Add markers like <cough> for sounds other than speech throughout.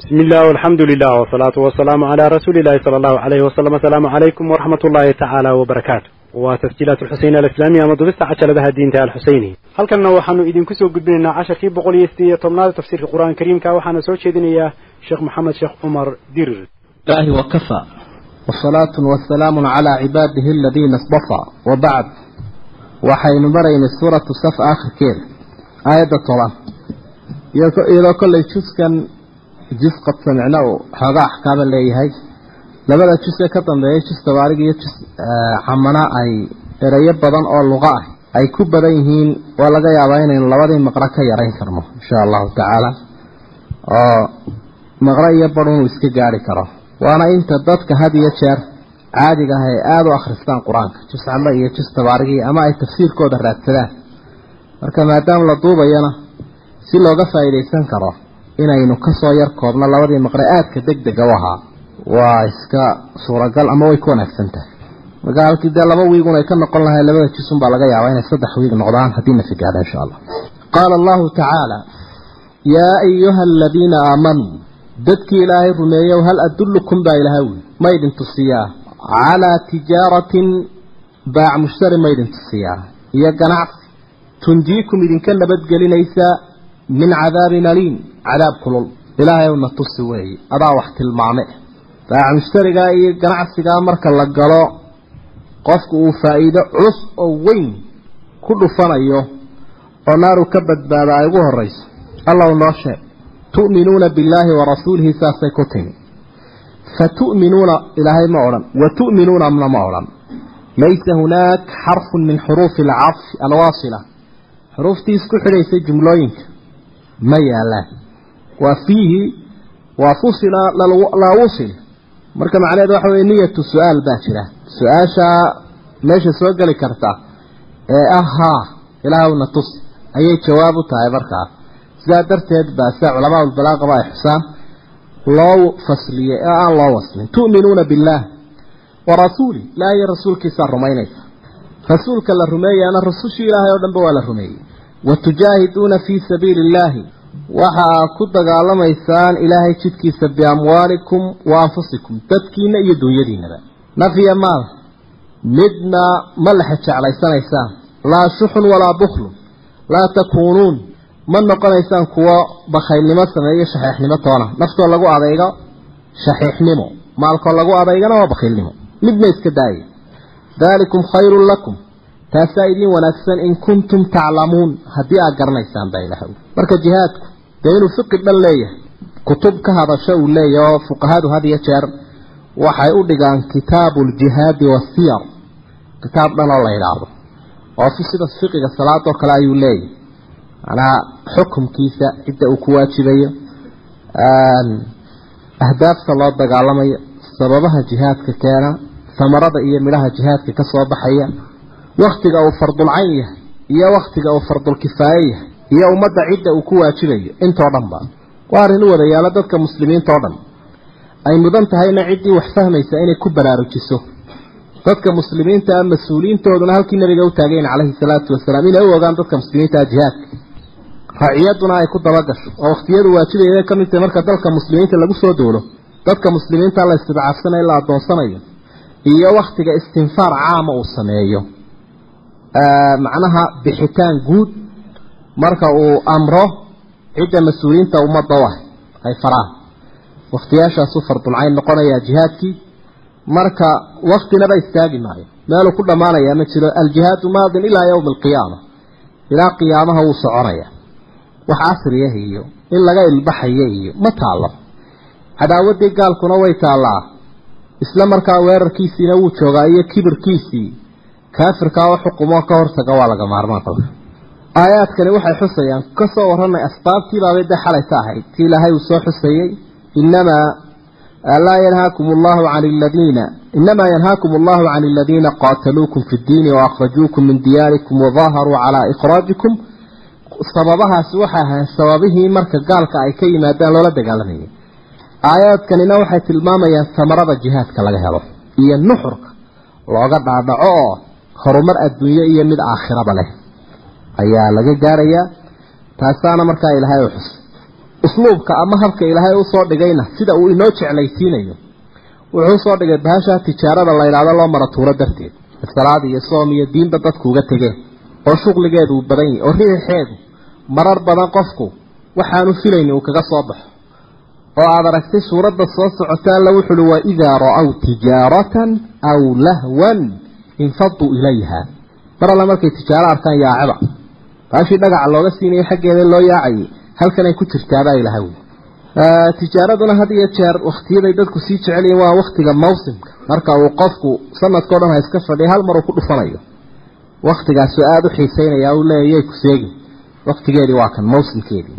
بسم الله والحمد لله والصلاة والسلام على رسول الله صلى الله عليه وسلم السلام عليكم ورحمة الله تعالى وبركاته وتسجيلات الحسين الإسلامية مدرسة عشر لها الدين تعالى الحسيني هل كان وحنو إذن كسو قدبنا عشر كي بقول يستي طمنا تفسير القرآن الكريم كا وحنا سوى شيدنا شيخ محمد شيخ عمر دير الله وكفى والصلاة والسلام على عباده الذين اصطفى وبعد waxaynu maraynay suuratu saf aakhirkeeda aayadda toban iyadoo kollay juskan jus qad samicna uu xoogaa axkaama leeyahay. Labada jus ee ka dambeeya jus tabaarig iyo jus camana ay erayo badan oo luqa ah ay ku badan yihiin waa laga yaabaa inaynu labadii maqro ka yarayn karno insha allahu tacaala. Oo maqro iyo inuu iska gaari karo. Waana inta dadka had iyo jeer caadiga ah ay aada u akhristaan qur'aanka jus camo iyo jus tabaarigii ama ay tafsiirkooda raadsadaan. Marka maadaama la duubayana si looga faa'iidaysan karo inaynu ka soo yar koobno labadii maqre aadka deg dega u ahaa. Waa iska suuragal ama way ku wanaagsan tahay. Marka halkii dee laba wiigun ay ka noqon lahay labada jusun baa laga yaabaa inay saddex wiig noqdaan haddii na figaada insha allah. Qaala allahu tacaala yaa ayuha aladiina aamanuu dadkii ilaahay rumeeyow hal adullukum baa ilahay wi ma idin tusiyaa calaa tijaaratin baac mushtari ma idin tusiyaa iyo ganacsi tunjiikum idinka nabadgelinaysa min cadaabin aliim cadaab kulul. Ilaahay na tusi weeye adaa wax tilmaame. Baac mushtarigaa iyo ganacsigaa marka la galo qofku uu faa'iido culus oo weyn ku dhufanayo oo naaru ka badbaada ay ugu horrayso. Allahu noo sheeg tu'minuuna billaahi wa rasuulihi saasay ku timi. Fatu'minuuna ilaahay ma odhan. Wa tu'minuuna mna ma odhan. Laysa hunaak xarfun min xuruufi alcadfi alwaasila. Xuruuftii isku xidhaysay jumlooyinka ma yaalaan. Waa fiihi waa fusila laa wusil. Marka macnaheed waxa weye niyatu su'aal baa jira. Su'aashaa meesha soo geli karta ee ah haa ilaahwna tus ayay jawaab u tahay markaa sidaa darteed baa sida culamaa ulbalaaqaba ay xusaan loo fasliyey ee aan loo waslin. Tu'minuuna billaah wa rasuuli. Ilaah iyo rasuulkiisaa rumaynaysa. Rasuulka la rumeeyaana rasushii ilaahay oo dhanba waa la rumeeyey wa tujaahiduuna fii sabiili illaahi waxa aad ku dagaalamaysaan ilaahay jidkiisa biamwaalikum wa anfusikum dadkiina iyo dunyadiinaba nafya maal midna ma lexe jeclaysanaysaan laa shuxun walaa bukhlun laa takuunuun ma noqonaysaan kuwo bakhaylnimo sameeyo shaxiixnimo toona naftoo lagu adaygo shaxiixnimo maalkoo lagu adaygana waa bakhaylnimo midna iska daaya daalikum khayrun lakum taasaa idiin wanaagsan in kuntum taclamuun haddii aad garanaysaan baa ilaah marka jihaadku dee inuu fiqi dhan leeyahay kutub ka hadasho uu leeyahay oo fuqahadu had iyo jeer waxay u dhigaan kitaabu ljihaadi wasiyar kitaab dhan oo la yidhaahdo. Oo sida fiqiga salaadoo kale ayuu leeyahay. Macnaha xukumkiisa cidda uu ku waajibayo. Ahdaafta loo dagaalamayo sababaha jihaadka keena samarada iyo midhaha jihaadka ka soo baxaya waktiga uu fardulcayn yahay iyo waktiga uu fardulkifaaye yahay iyo ummadda cidda uu ku waajibayo intoo dhan ba waa arrin u wada yaalo dadka muslimiinta oo dhan. Ay mudan tahayna ciddii wax fahmaysa inay ku baraarujiso. Dadka muslimiinta ah mas'uuliyiintooduna halkii nabiga u taagayn calayhi salaatu wasalaam inay u ogaan dadka muslimiinta ah jihaadka. Raciyaduna ay ku dabagasho oo wakhtiyadu waajibayay ka mid tahay marka dalka muslimiinta lagu soo doolo dadka muslimiinta la istidcaafsanayo la adoonsanayo iyo wakhtiga istinfaar caama uu sameeyo macnaha bixitaan guud marka uu amro cidda mas'uuliyiinta ummadda u ah ay faraan. Wakhtiyaashaasuu fardulcayn noqonayaa jihaadkii. Marka waktinaba istaagi maayo. Meeluu ku dhammaanayaa ma jiro aljihaadu maadin ilaa yowmi alqiyaama ilaa qiyaamaha wuu soconaya. Wax casriyah iyo in laga ilbaxayo iyo ma taallo. Cadaawaddii gaalkuna way taallaa. Isla markaa weerarkiisiina wuu joogaa iyo kibirkiisii kaafirkaa oo xukumoo ka hortaga waa laga maarmaan qalka aayaadkani waxay xusayaan ka soo warranay asbaabtii baabay ka ahayd. Tii ilaahay uu soo xusayey inamaa laa yanhaakum allahu can aladiina inamaa yanhaakum allahu can aladiina qaataluukum fi ddiini waakhrajuukum min diyaarikum wadaaharuu calaa ikhraajikum sababahaasi waxay ahayn sababihii marka gaalka ay ka yimaadaan loola dagaalamayay aayaadkanina waxay tilmaamayaan samarada jihaadka laga helo iyo nuxurka looga dhaadhaco oo horumar adduunyo iyo mid aakhiraba leh. Ayaa laga gaarayaa taasaana markaa ilaahay u xusay. Usluubka ama habka ilaahay u soo dhigayna sida uu inoo jeclaysiinayo wuxuu u soo dhigay bahashaa tijaarada la yidhahdo loo mara tuuro darteed. Salaad iyo soom iyo diinba dadku uga tegeen oo shuqligeedu uu badan yahay oo riixeedu marar badan qofku waxaanu filayni uu kaga soo baxo. Oo aada aragtay suuradda soo socota alla wuxuuhi wa idaa ra'aw tijaaratan aw lahwan infaduu ilayha. Mar alla markay tijaaro arkaan yaacaba. Baashii dhagaca looga siinayay xaggeeda loo yaacayay halkan ay ku jirtaabaa ilaha wey tijaaraduna had iyo jeer waktiyaday dadku sii jecelyihin waa waktiga mawsimka. Marka uu qofku sanadkao dhan ha iska fadhiya hal mar uu ku dhufanayo. Waktigaasu aada u xiiseynaya u leeyay ku seegin waktigeedii waa kan mawsimkeedii.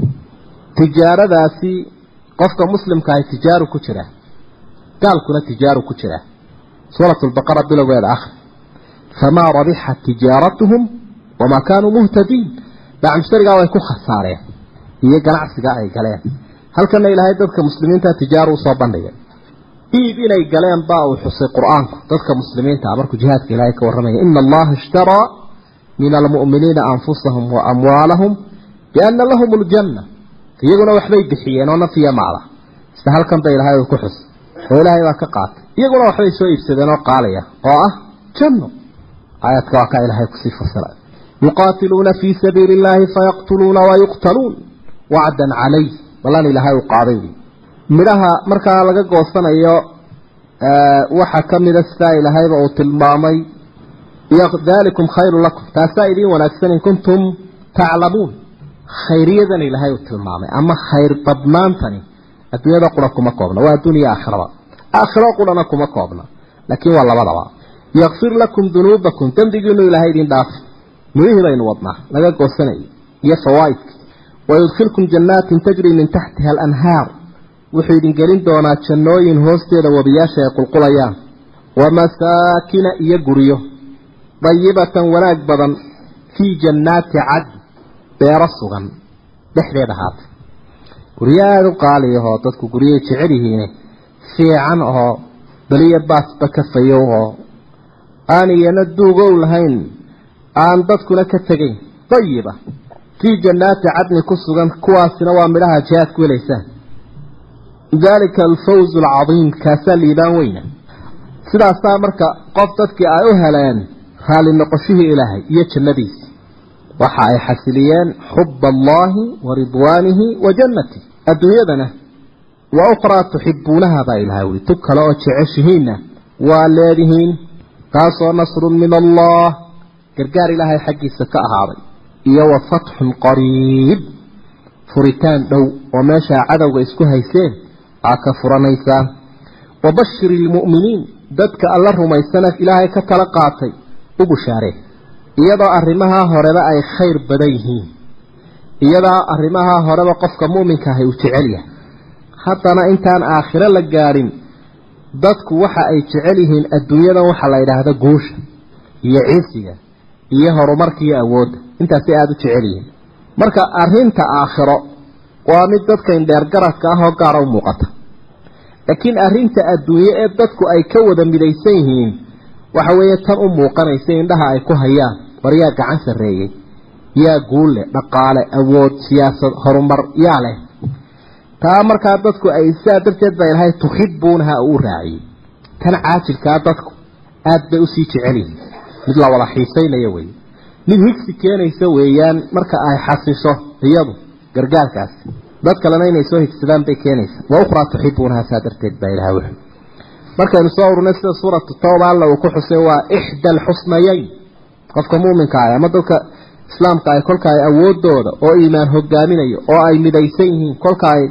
Tijaaradaasi qofka muslimkaahi tijaaru ku jira. Gaalkuna tijaaru ku jira. Suuratu lbaqara bilowgeeda akhri famaa rabixat tijaaratuhum wamaa kaanuu muhtadiin bacmsarigaa way ku khasaareen iyo ganacsiga ay galeen halkana ilaahay dadka muslimiinta tijaaru u soo bandhigay iib inay galeen baa uu xusay qur'aanku dadka muslimiinta markuu jihaadka ilaahay ka warramaya ina allaha ishtaraa min almu'miniina anfusahum wa amwaalahum biana lahum ljanna iyaguna waxbay bixiyeen oo nafiya maala sida halkan ba ilahay uu ku xusay oo ilaahay aayadka waa kaa ilaahay ku sii fasira yuqaatiluuna fii sabiili illaahi fayaqtuluuna wayuqtaluun wacdan calayh ballan ilaahay uu qaaday midhaha markaa laga goosanayo waxaa ka mida sidaa ilaahayba uu tilmaamay dalikum khayru lakum. Taasaa idiin wanaagsan in kuntum taclamuun khayriyadan ilaahay uu tilmaamay ama khayr badnaantani. Adduunyada qura kuma koobna waa adduuniya aakhiraba aakhiro qurana kuma koobna laakiin waa labadaba yakfir lakum dunuubakum dembigiinu ilaahay idin dhaafi midhihii baynu wadnaa laga goosanayo iyo fawaaidka wayudkilkum jannaatin tajri min taxtiha alanhaar. Wuxuu idin gelin doonaa jannooyin hoosteeda wabiyaasha ay qulqulayaan. Wamasaakina iyo guryo. Dayibatan wanaag badan fii jannaati cadn beero sugan dhexdeeda ahaatay guryo aada u qaaliyahoo dadku guryahay jecel yihiine fiican oo beliya baasba ka fayow oo aan iyana duugow lahayn. Aan dadkuna ka tegayn dayiba fii jannaati cadni ku sugan kuwaasina waa midhaha jihaad ku helaysaan dalika alfawzu alcadiim. Kaasaa liibaan weyna sidaasaa marka qof dadkii ay u heleen raali noqoshihii ilaahay iyo jannadiisi waxa ay xasiliyeen xuba allaahi wa ridwaanihi wa jannatih adduunyadana wa ukhraa tuxibuunaha baa ilahay wuli tug kale oo jeceshihiinna waa leedihiin taasoo nasrun min allah. Gargaar ilaahay xaggiisa ka ahaaday. Iyo wa fatxun qariib. Furitaan dhow oo meeshaa cadowga isku hayseen aa ka furanaysaan. Wabashir ilmu'miniin dadka alla rumaysana ilaahay ka tala qaatay. U bushaaree iyadoo arrimahaa horeba ay khayr badan yihiin. Iyadoo arrimahaa horeba qofka mu'minka ahay uu jecel yahay. Haddana intaan aakhiro la gaadhin dadku waxa ay jecel yihiin adduunyadan waxaa la yidhaahda guusha iyo cisiga iyo horumarka iyo awoodda. Intaasay aada u jecel yihiin. Marka arrinta aakhiro waa mid dadka indheergaradka ah oo gaara u muuqata. Laakiin arrinta adduunye ee dadku ay ka wada midaysan yihiin waxa weeye tan u muuqanaysa indhaha ay ku hayaan war yaa gacan sarreeyey yaa guulle dhaqaale awood siyaasad horumar yaa leh taa markaa dadku ay sidaa darteed baa ilahay tuxibuunaha uu raaciyey. Tan caajilkaa dadku aada bay u sii jecel mid la wada xiisaynayo wey mid higsi keenaysa weeyaan marka ay xasisho iyadu gargaarkaasi dad kalena inay soo higsadaan bay keenaysaa. Wa ukhraa tuxibuunaha saa darteed baa ilahay wuxu markaynu soo ururnay sida suuratu tawba alla uu ku xusay waa ixda alxusnayeyn qofka muuminka ah ama dadka islaamka ay kolka ay awoodooda oo iimaan hogaaminayo oo ay midaysan yihiin kolka ay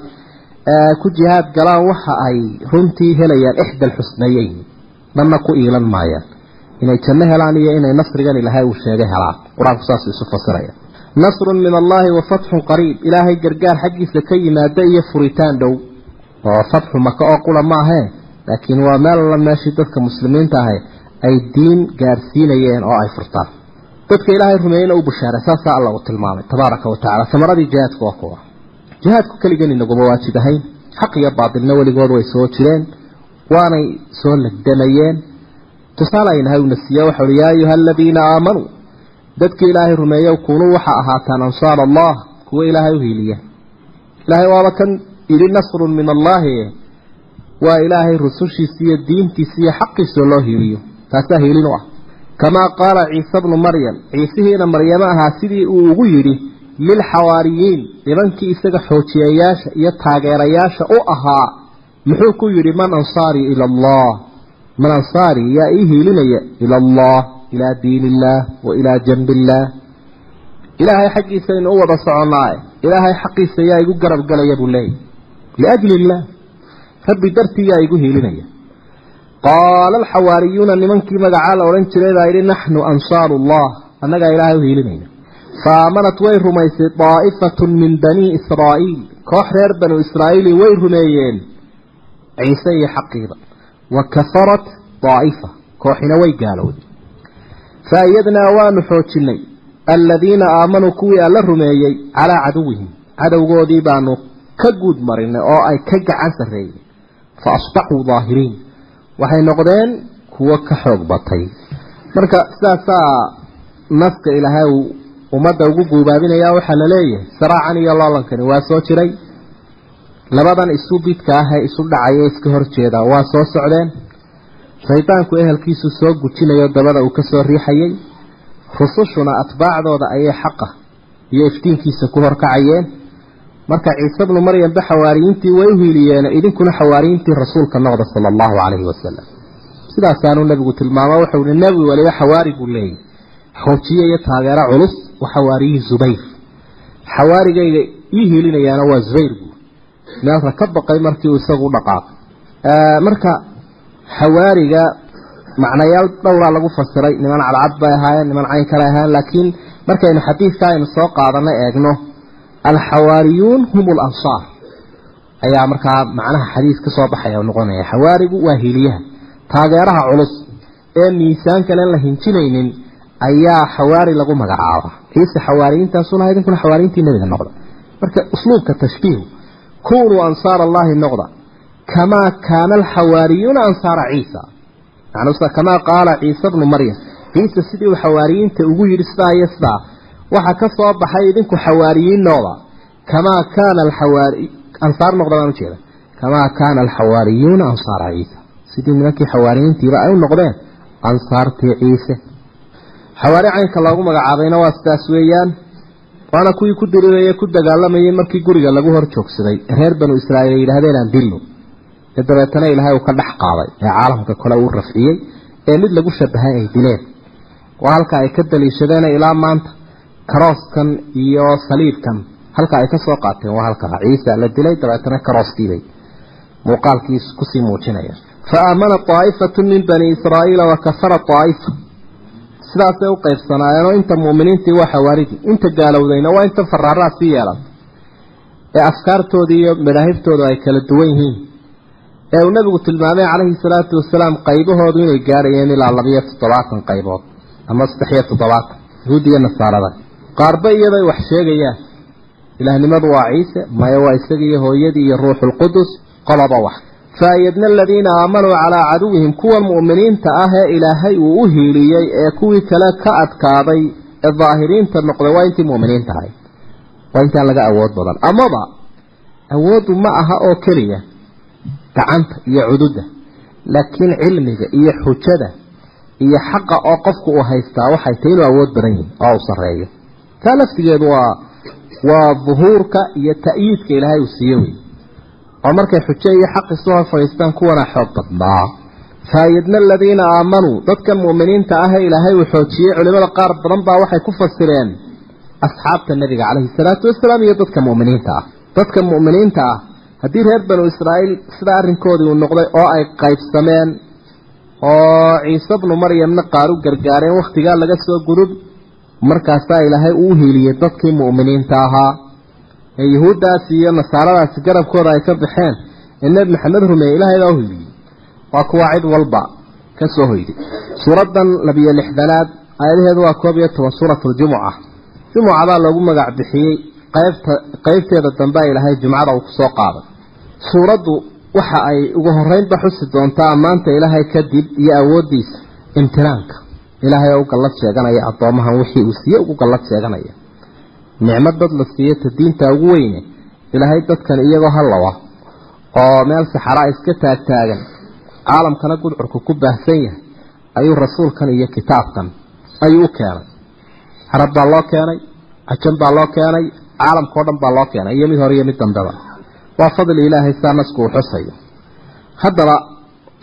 ku jihaad galaan waxa ay runtii helayaan ixda alxusnayeyn dhanna ku iilan maayaan. Inay janno helaan iyo inay nasrigan ilaahay uu sheegay helaan. Qur'aanku saas isu fasiraya. Nasrun min allahi wa fatxun qariib. Ilaahay gargaar xaggiisa ka yimaada iyo furitaan dhow. Oo fatxu maka oo qura maahee laakiin waa meel alla meeshii dadka muslimiinta ahay ay diin gaarsiinayeen oo ay furtaan. Dadka ilaahay rumeeyeyna u bushaaray saasaa alla uu tilmaamay. Tabaaraka wa tacala samaradii jihaadku waa kuwa jihaadku keligan inaguma waajib ahayn. Xaq iyo baatilna weligood way soo jireen waanay soo legdamayeen tusaale aynahay uuna siiye waxau uhi yaa ayuha aladiina aamanuu dadkii ilaahay rumeeyo kunuu waxa ahaataan ansaar allah kuwa ilaahay u hiiliya. Ilaahay waaba kan yidhi nasrun min allaahi waa ilaahay rusushiisa iyo diintiisa iyo xaqiisoo loo hiiliyo. Taasaa hiilin u ah. Kamaa qaala ciise bnu maryam ciisihiina maryamo ahaa sidii uu ugu yidhi lilxawaariyiin nimankii isaga xoojiyayaasha iyo taageerayaasha u ahaa muxuu ku yidhi man ansaarii ila allah. Man ansaarii yaa ii hiilinaya ila allah ilaa diin illaah wa ilaa janbi ilaahay xaggiisa aynu u wada soconnaaye ilaahay xaqiisa yaa igu garab galaya buu leeyahy liajli illaah rabbi dartii yaa igu hiilinaya. Qaala alxawaariyuuna nimankii magacaa la odhan jiray baa yidhi naxnu ansaaru allah annagaa ilaahay u hiilinayna fa aamanat way rumaysay daa'ifatun min banii israa'iil. Koox reer banu israa'iili way rumeeyeen ciise iyo xaqiiba. Wa kafarat daa'ifa. Kooxina way gaalowday fa ayadnaa waanu xoojinay. Aladiina aamanuu kuwii alla rumeeyey calaa caduwihim. Cadowgoodii baanu ka guud marinay oo ay ka gacan sarreeyeen. Fa asbaxuu daahiriin. Waxay noqdeen kuwo ka xoog batay. Marka sidaasaa naska ilaahay ummadda ugu guubaabinaya waxaa la leeyahay saraacan iyo loolankani waa soo jiray. Labadan isu bidka ah ee isu dhacaya iska horjeeda waa soo socdeen. Shaydaanku ehelkiisu soo gujinayo dabada uu ka soo riixayay. Rusushuna atbaacdooda ayay xaqa iyo iftiinkiisa ku horkacayeen marka ciise bnu maryamba xawaariyiintii way hiiliyeen idinkuna xawaariyiintii rasuulka noqda sala allahu calayhi wasalam sidaasaanuu nebigu tilmaamo wuxuu ihi nebi waliba xawaari buu leeyahy xoojiye iyo taageero culus wa xawaariyii zubayr. Xawaarigayga ii hiilinayaana waa zubayr buu. Meelka ka baqay markii uu isagu dhaqaaqay. Marka xawaariga macnayaal dhowraa lagu fasiray niman cadcad bay ahaayeen niman cayn kale ahaayeen laakiin markaynu xadiidka aynu soo qaadano eegno alxawaariyuun hum lansaar ayaa markaa macnaha xadiis ka baxaya noqonaya. Xawaarigu waa hiiliyaha taageeraha culus. Ee miisaan kale la hinjinaynin ayaa xawaari lagu magacaaba. Ciise xawaariyiintaasuna idinkuna xawaariyiintii nebiga noqda. Marka usluubka tashbiihu kunuu ansaar allahi noqda. Kamaa kaana alxawaariyuuna ansaara ciisa. Macnuusa kamaa qaala ciise bnu maryam. Ciise sidii uu xawaariyiinta ugu yidhi sidaa iyo sidaa waxa ka soo baxay idinku xawaariyiin noqda. Kamaa kaana alxawaari ansaar noqda baan ujeeda kamaa kaana alxawaariyuuna ansaara ciisa. Sidii nimankii xawaariyiintiiba ay u noqdeen ansaartii ciise xawaari caynka loogu magacaabayna waa sidaas weeyaan. Waana kuwii ku diriiraya ku dagaalamayay markii guriga lagu hor joogsaday. Reer banu israa'iil ay yidhahdeen aan dilno. Ee dabeetana ilaahay uu ka dhex qaaday ee caalamka kale uu rafciyey ee mid lagu shabahay ay dileen. Waa halka ay ka daliishadeen ilaa maanta karooskan iyo saliibkan halka ay ka soo qaateen waa halka ciisa la dilay dabeetana karooskiibay muuqaalkiis ku sii muujinaya fa aamana daa'ifatu min bani israa'iila wa kafara daa'ifa sidaasay u qaybsanaayeenoo inta mu'miniintii waa xawaaridii inta gaalowdayna waa inta faraaraa sii yeelan ee afkaartoodii iyo madaahiftoodu ay kala duwan yihiin. Ee uu nabigu tilmaamay calayhi salaatu wasalaam qaybahoodu inay gaarayeen ilaa labiyo toddobaatan qaybood ama saddexiyo toddobaatan yahuud iyo nasaarada. Qaarba iyaday wax sheegayaan ilaahnimadu waa ciise maya waa isagiiyo hooyadii iyo ruuxulqudus qoloba wax faayadna aladiina aamanuu calaa caduwihim kuwan mu'miniinta ah ee ilaahay uu u hiiliyey ee kuwii kale ka adkaaday ee daahiriinta noqday waa intii mu'miniinta ahay waa intaan laga awood badan amaba awooddu ma aha oo keliya gacanta iyo cududda laakiin cilmiga iyo xujada iyo xaqa oo qofku uu haystaa waxay tahay inuu awood badan yihiin oo uu sarreeyo taa laftigeedu waa waa duhuurka iyo ta'yiidka ilaahay uu siiye wey oo markay xujo iyo xaq isu hor kuwana xoog badnaa faayadna aladiina aamanuu dadkan mu'miniinta ah ee ilaahay uu xoojiyey culimada qaar badan baa waxay ku fasireen asxaabta nebiga calayhi salaatu wasalaam iyo dadka mu'miniinta ah. Dadka mu'miniinta ah haddii reer banu israa'iil sida arrinkoodii uu noqday oo ay qaybsameen oo ciise bnu maryamna qaar u gargaareen wakhtigaa laga soo gudub markaasaa ilaahay uu hiiliyey dadkii mu'miniinta ahaa ee yuhuuddaasi iyo nasaaradaasi garabkooda ay ka baxeen ee nebi maxamed rumeeyey ilaahay baa u hiiliyey waa kuwa cid walba ka soo hoyday. Suuraddan labiyo lixdanaad aayadaheedu waa koob iyo toban suuratuljumuca jumucadaa loogu magac bixiyey qaybta qaybteeda dambea ilaahay jumcada uu ku soo qaaday. Suuraddu waxa ay ugu horeynba xusi doontaa ammaanta ilaahay kadib iyo awooddiisa imtinaanka ilaahay oo u gallad sheeganaya addoomahan wixii uu siiye ugu gallad sheeganaya nicmo dad la siiyo ta diinta ugu weyne. Ilaahay dadkan iyagoo hallawa oo meel saxaraa iska taagtaagan. Caalamkana gudcurku ku baahsan yahay. Ayuu rasuulkan iyo kitaabkan ayuu u keenay. Carab baa loo keenay cajan baa loo keenay caalamkao dhan baa loo keenay iyo mid hore iyo mid dambeba. Waa fadli ilaahay saa nasku uu xusayo. Haddaba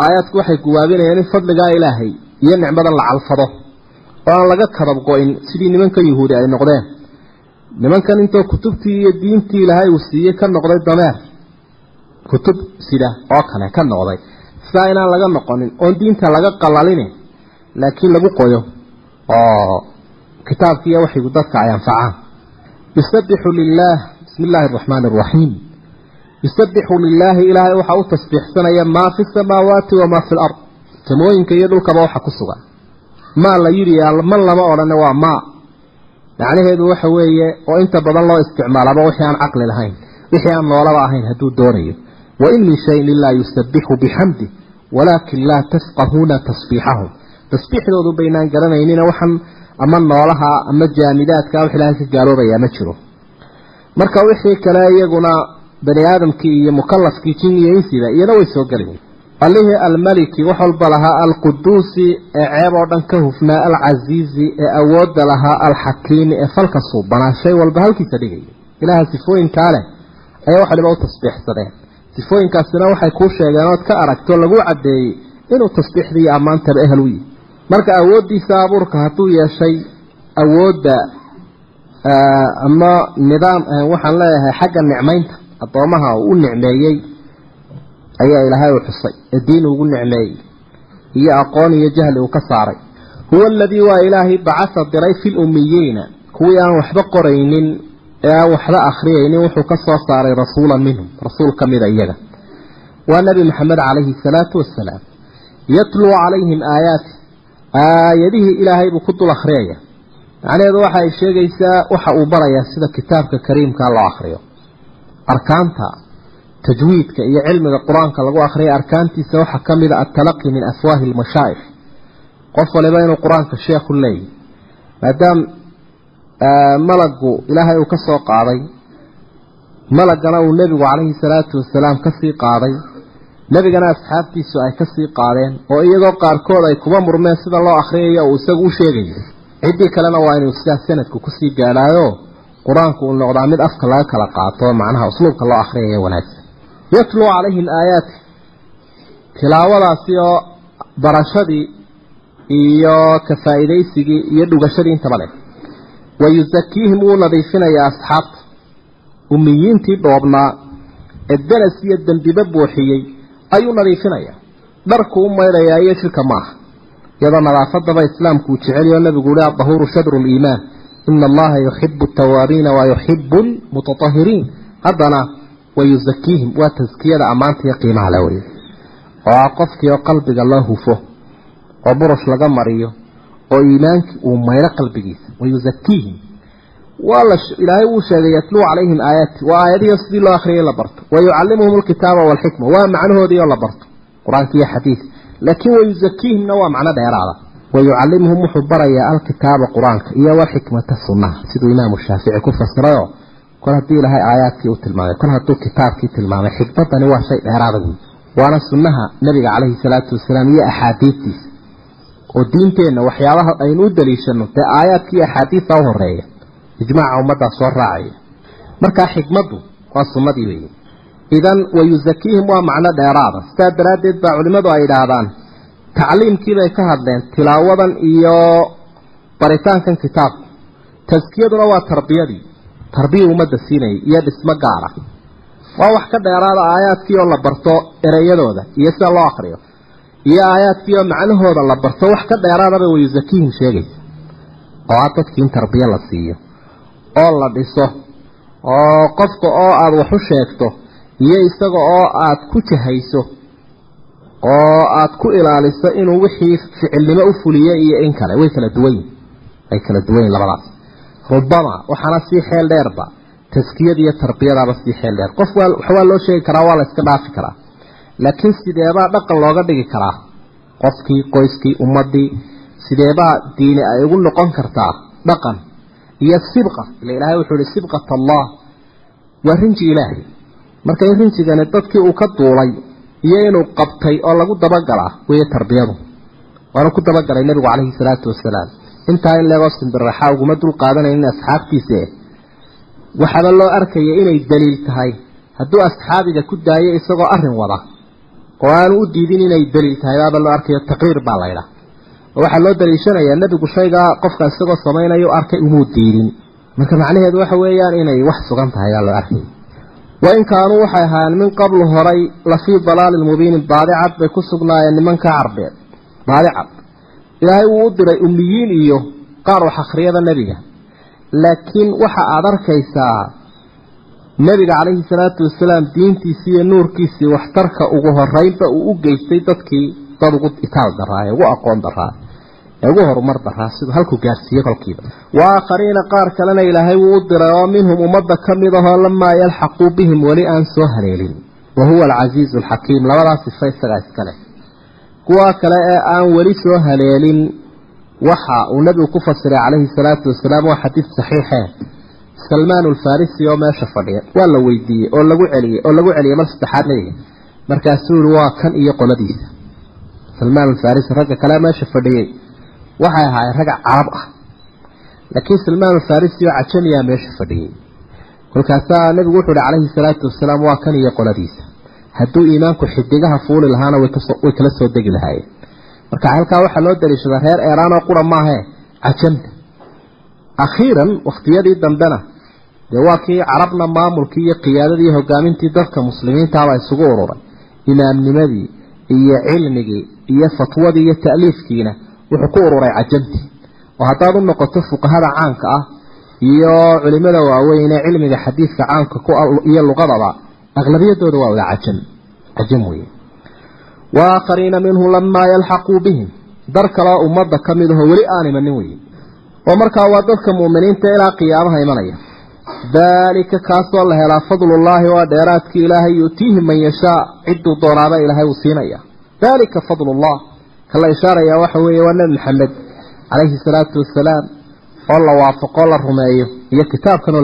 aayaadku waxay guwaabinayaan in fadligaa ilaahay iyo nicmadan la calfado oo aan laga kadab go-in sidii nimankan yuhuudi ay noqdeen nimankan intoo kutubtii iyo diintii ilaahay uu siiyey ka noqday dameer kutub sida oo kale ka noqday. Sidaa inaan laga noqonin oon diinta laga qalalinin laakiin lagu qoyo oo kitaabkii iyo waxigu dadka ay anfacaan yusabixu lilaah bismi illaahi araxmaani araxiim yusabixu lilaahi ilaahay waxaa u tasbiixsanaya maa fi samaawaati wamaa fi lard samooyinka iyo dhulkaba waxa ku sugan. Maa la yidhi man lama odhane waa maa macnaheedu waxa weeye oo inta badan loo isticmaalaba wixii aan caqli lahayn wixii aan noolaba ahayn hadduu doonayo. Wain min shayin ilaa yusabixu bixamdi walaakin laa tafqahuuna tasbiixahum. Tasbiixdoodu baynaan garanaynina waxaan ama noolaha ama jaamidaadka wax ilaahay ka gaaloobayaa ma jiro. Marka wixii kale iyaguna bani aadamkii iyo mukalafkii jin iyo insiba iyana way soo gelayen allihii almaliki wax walba lahaa alquduusi ee ceeb oo dhan ka hufnaa alcasiizi ee awoodda lahaa alxakiimi ee falka suubanaa shay walba halkiisa dhigaya ilaaha sifooyinkaa leh ayaa wax waliba u tasbiixsadeen. Sifooyinkaasina waxay kuu sheegeen ood ka aragto lagu caddeeyey inuu tasbiixdii iyo ammaantaba ehel u yihi marka awooddiisa abuurka hadduu yeeshay awoodda ama nidaam waxaan leeyahay xagga nicmaynta addoomaha uu u nicmeeyey ayaa ilaahay u xusay ee diin ugu nicmeeyey iyo aqoon iyo jahli uu ka saaray. Huwa aladii waa ilaahay bacasa diray fi lummiyiina kuwii aan waxba qoraynin ee aan waxba akhriyaynin wuxuu ka soo saaray rasuulan minhum rasuul ka mida iyaga. Waa nebi maxamed calayhi salaatu wasalaam yatluu calayhim aayaati aayadihii ilaahay buu ku dul akhriyaya macnaheedu waxa ay sheegaysaa waxa uu barayaa sida kitaabka kariimka loo akhriyo. Arkaanta tajwiidka iyo cilmiga qur'aanka lagu akhriya arkaantiisa waxaa ka mid a altalaqi min afwaahi lmashaa'ikh qof waliba inuu qur'aanka sheekhu leeyahy maadaam malagu ilaahay uu ka soo qaaday malagana uu nebigu calayhi salaatu wasalaam ka sii qaaday nebigana asxaabtiisu ay ka sii qaadeen oo iyagoo qaarkood ay kuba murmeen sida loo akhriyayo uu isagu u sheegayo ciddii kalena waa inuu sidaas sanadku ku sii gaadhaayo qur'aanku uu noqdaa mid afka laga kala qaato macnaha usluubka loo akhriyayo wanaagsan yatluu calayhim aayaati tilaawadaasi oo barashadii iyo ka faa'iidaysigii iyo dhugashadii intaba leh. Wayusakiihim wuu nadiifinayaa asxaabta. Ummiyiintii dhoobnaa ee danas iyo dembiba buuxiyey ayuu nadiifinayaa. Dharku u maydhayaa iyo shirka maaha iyadoo nadaafadaba islaamku uu jeceliyo nabigu uhi adahuuru shadru liimaan ina allaha yuxibu altawaabiina wa yuxibu lmutatahiriin haddana wayusakiihim waa taskiyada ammaanta iyo qiimaha le wey oo ah qofkii oo qalbiga loo hufo oo burush laga mariyo oo iimaankii uu mayro qalbigiisa wayusakiihim waa la ilaahay wuu sheegay yatluu calayhim aayaati waa aayadihi sidii loo akhriyay la barto wayucallimuhum alkitaaba waalxikma waa macnahoodii oo la barto qur'aanka iyo xadiid laakiin wayusakiihimna waa macno dheeraada wayucallimuhum wuxuu barayaa alkitaaba qur'aanka iyo walxikmata sunnaha siduu imaamu shaafici ku fasirayoo kol haddii ilaahay aayaadkii u tilmaamay kol hadduu kitaabkii tilmaamay xikmadani waa shay dheeraada wey waana sunnaha nebiga calayhi salaatu wasalaam iyo axaadiidtiisa oo diinteenna waxyaabaha aynu u daliishano dee aayaadka iyo axaadiidta u horreeya ijmaaca ummaddaa soo raacaya. Markaa xikmaddu waa sunnadii weeye idan wayusakiihim waa macno dheeraada. Sidaa daraaddeed baa culimmadu ay idhaahdaan tacliimkiibay ka hadleen tilaawadan iyo baritaankan kitaabku. Taskiyaduna waa tarbiyadii tarbiya ummadda siinayay iyo dhismo gaara waa wax ka dheeraada aayaadkii oo la barto ereyadooda iyo sida loo akriyo iyo aayaadkii oo macnahooda la barto wax ka dheeraadaba wayusakiihim sheegaysa. Oo ah dadkii in tarbiya la siiyo oo la dhiso oo qofka oo aada wax u sheegto iyo isaga oo aada ku jahayso oo aada ku ilaaliso inuu wixii ficilnimo u fuliyo iyo in kale. Way kala duwan yihiin way kala duwan yihiin labadaas rubama waxaana sii xeel dheerba tarbiyadaaba sii xeel dheer. Qof waa wax waa loo sheegi karaa waa la iska dhaafi karaa. Laakiin sideebaa dhaqan looga dhigi karaa. Qofkii qoyskii ummadii sideebaa diini ay ugu noqon kartaa dhaqan iyo sibqa ila ilaahay wuxuu ihi sibqat allah waa rinji ilaahay. Marka in rinjigani dadkii uu ka duulay iyo inuu qabtay oo lagu dabagalaa weeye tarbiyadu. Waana ku dabagalay nebigu calayhi salaatu wasalaam intaa in leegoo simbiraxa uguma dul qaadanayn asxaabtiise waxaaba loo arkaya inay daliil tahay. Hadduu asxaabiga ku daayo isagoo arrin wada oo aanu u diidin inay daliil tahay baaba loo arkayo taqriir baa laydhaa oo waxaa loo daliishanayaa nebigu shaygaa qofka isagoo samaynayo arkay umuu diidin. Marka macnaheedu waxa weeyaan inay wax sugan tahay baa loo arkay. Wain kaanuu waxay ahaayeen min qablu horay lafii dalaalin mubiinin baadicad bay ku sugnaayeen nimanka carbeed baadicad ilaahay wuu u diray ummiyiin iyo qaar wax akhriyada nebiga. Laakiin waxa aada arkaysaa nebiga calayhi salaatu wasalaam diintiisii iyo nuurkiisii waxtarka ugu horeynba uu u geystay dadkii dad ugu itaal daraa ee ugu aqoon daraa ee ugu horumar daraa siduu halkuu gaarsiiye kolkiiba. Wa aakhariina qaar kalena ilaahay wuu u diray oo minhum ummadda ka mid ahoo lamaa yalxaquu bihim weli aan soo haleelin. Wa huwa alcasiizu alxakiim labadaas sifa isagaa iska leh kuwa kale ee aan weli soo haleelin. Waxa uu nebigu ku fasiray calayhi salaatu wasalaam waa xadiid saxiixe salmaan alfarisi oo meesha fadhiya. Waa la weydiiyey oo lagu celiyey oo lagu celiyey mar saddexaad nebiga markaasuu yihi waa kan iyo qoladiisa. Salmaan alfarisi ragga kale meesha fadhiyey waxay ahaayeen ragga carab ah. Laakiin salmaan alfarisi oo cajamiyaa meesha fadhiyey. Kolkaasaa nebigu wuxuu ihi calayhi salaatu wasalaam waa kan iyo qoladiisa hadduu iimaanku xidigaha fuuli lahaana way kala soo degi lahaayeen. Marka halkaa waxaa loo daliishadaa reer eeraan oo qura maahee cajamta akhiiran wakhtiyadii dambena dee waa kii carabna maamulkii iyo qiyaadadii iyo hogaamintii dadka muslimiintaaba isugu ururay. Imaamnimadii iyo cilmigii iyo fatwadii iyo ta'liifkiina wuxuu ku ururay cajamtii oo haddaad u noqoto fuqahada caanka ah iyo culimada waaweyn ee cilmiga xadiidka caanka ku iyo luqadaba aqlabiyadooda waa wada cajam cajam weye waaaakhariina minhu lamaa yalxaquu bihim dar kaleo ummadda ka mid aho weli aan imanin weye oo markaa waa dadka mu'miniinta ilaa qiyaamaha imanaya daalika kaasoo la helaa fadlullaahi waa dheeraadkii ilaahay yu'tiihi man yashaa cidduu doonaaba ilaahay uu siinaya daalika fadlullah kala ishaaraya waxa weeye waa nebi maxamed calayhi salaatu wasalaam oo la waafaqoo la rumeeyo iyo kitaabkanoo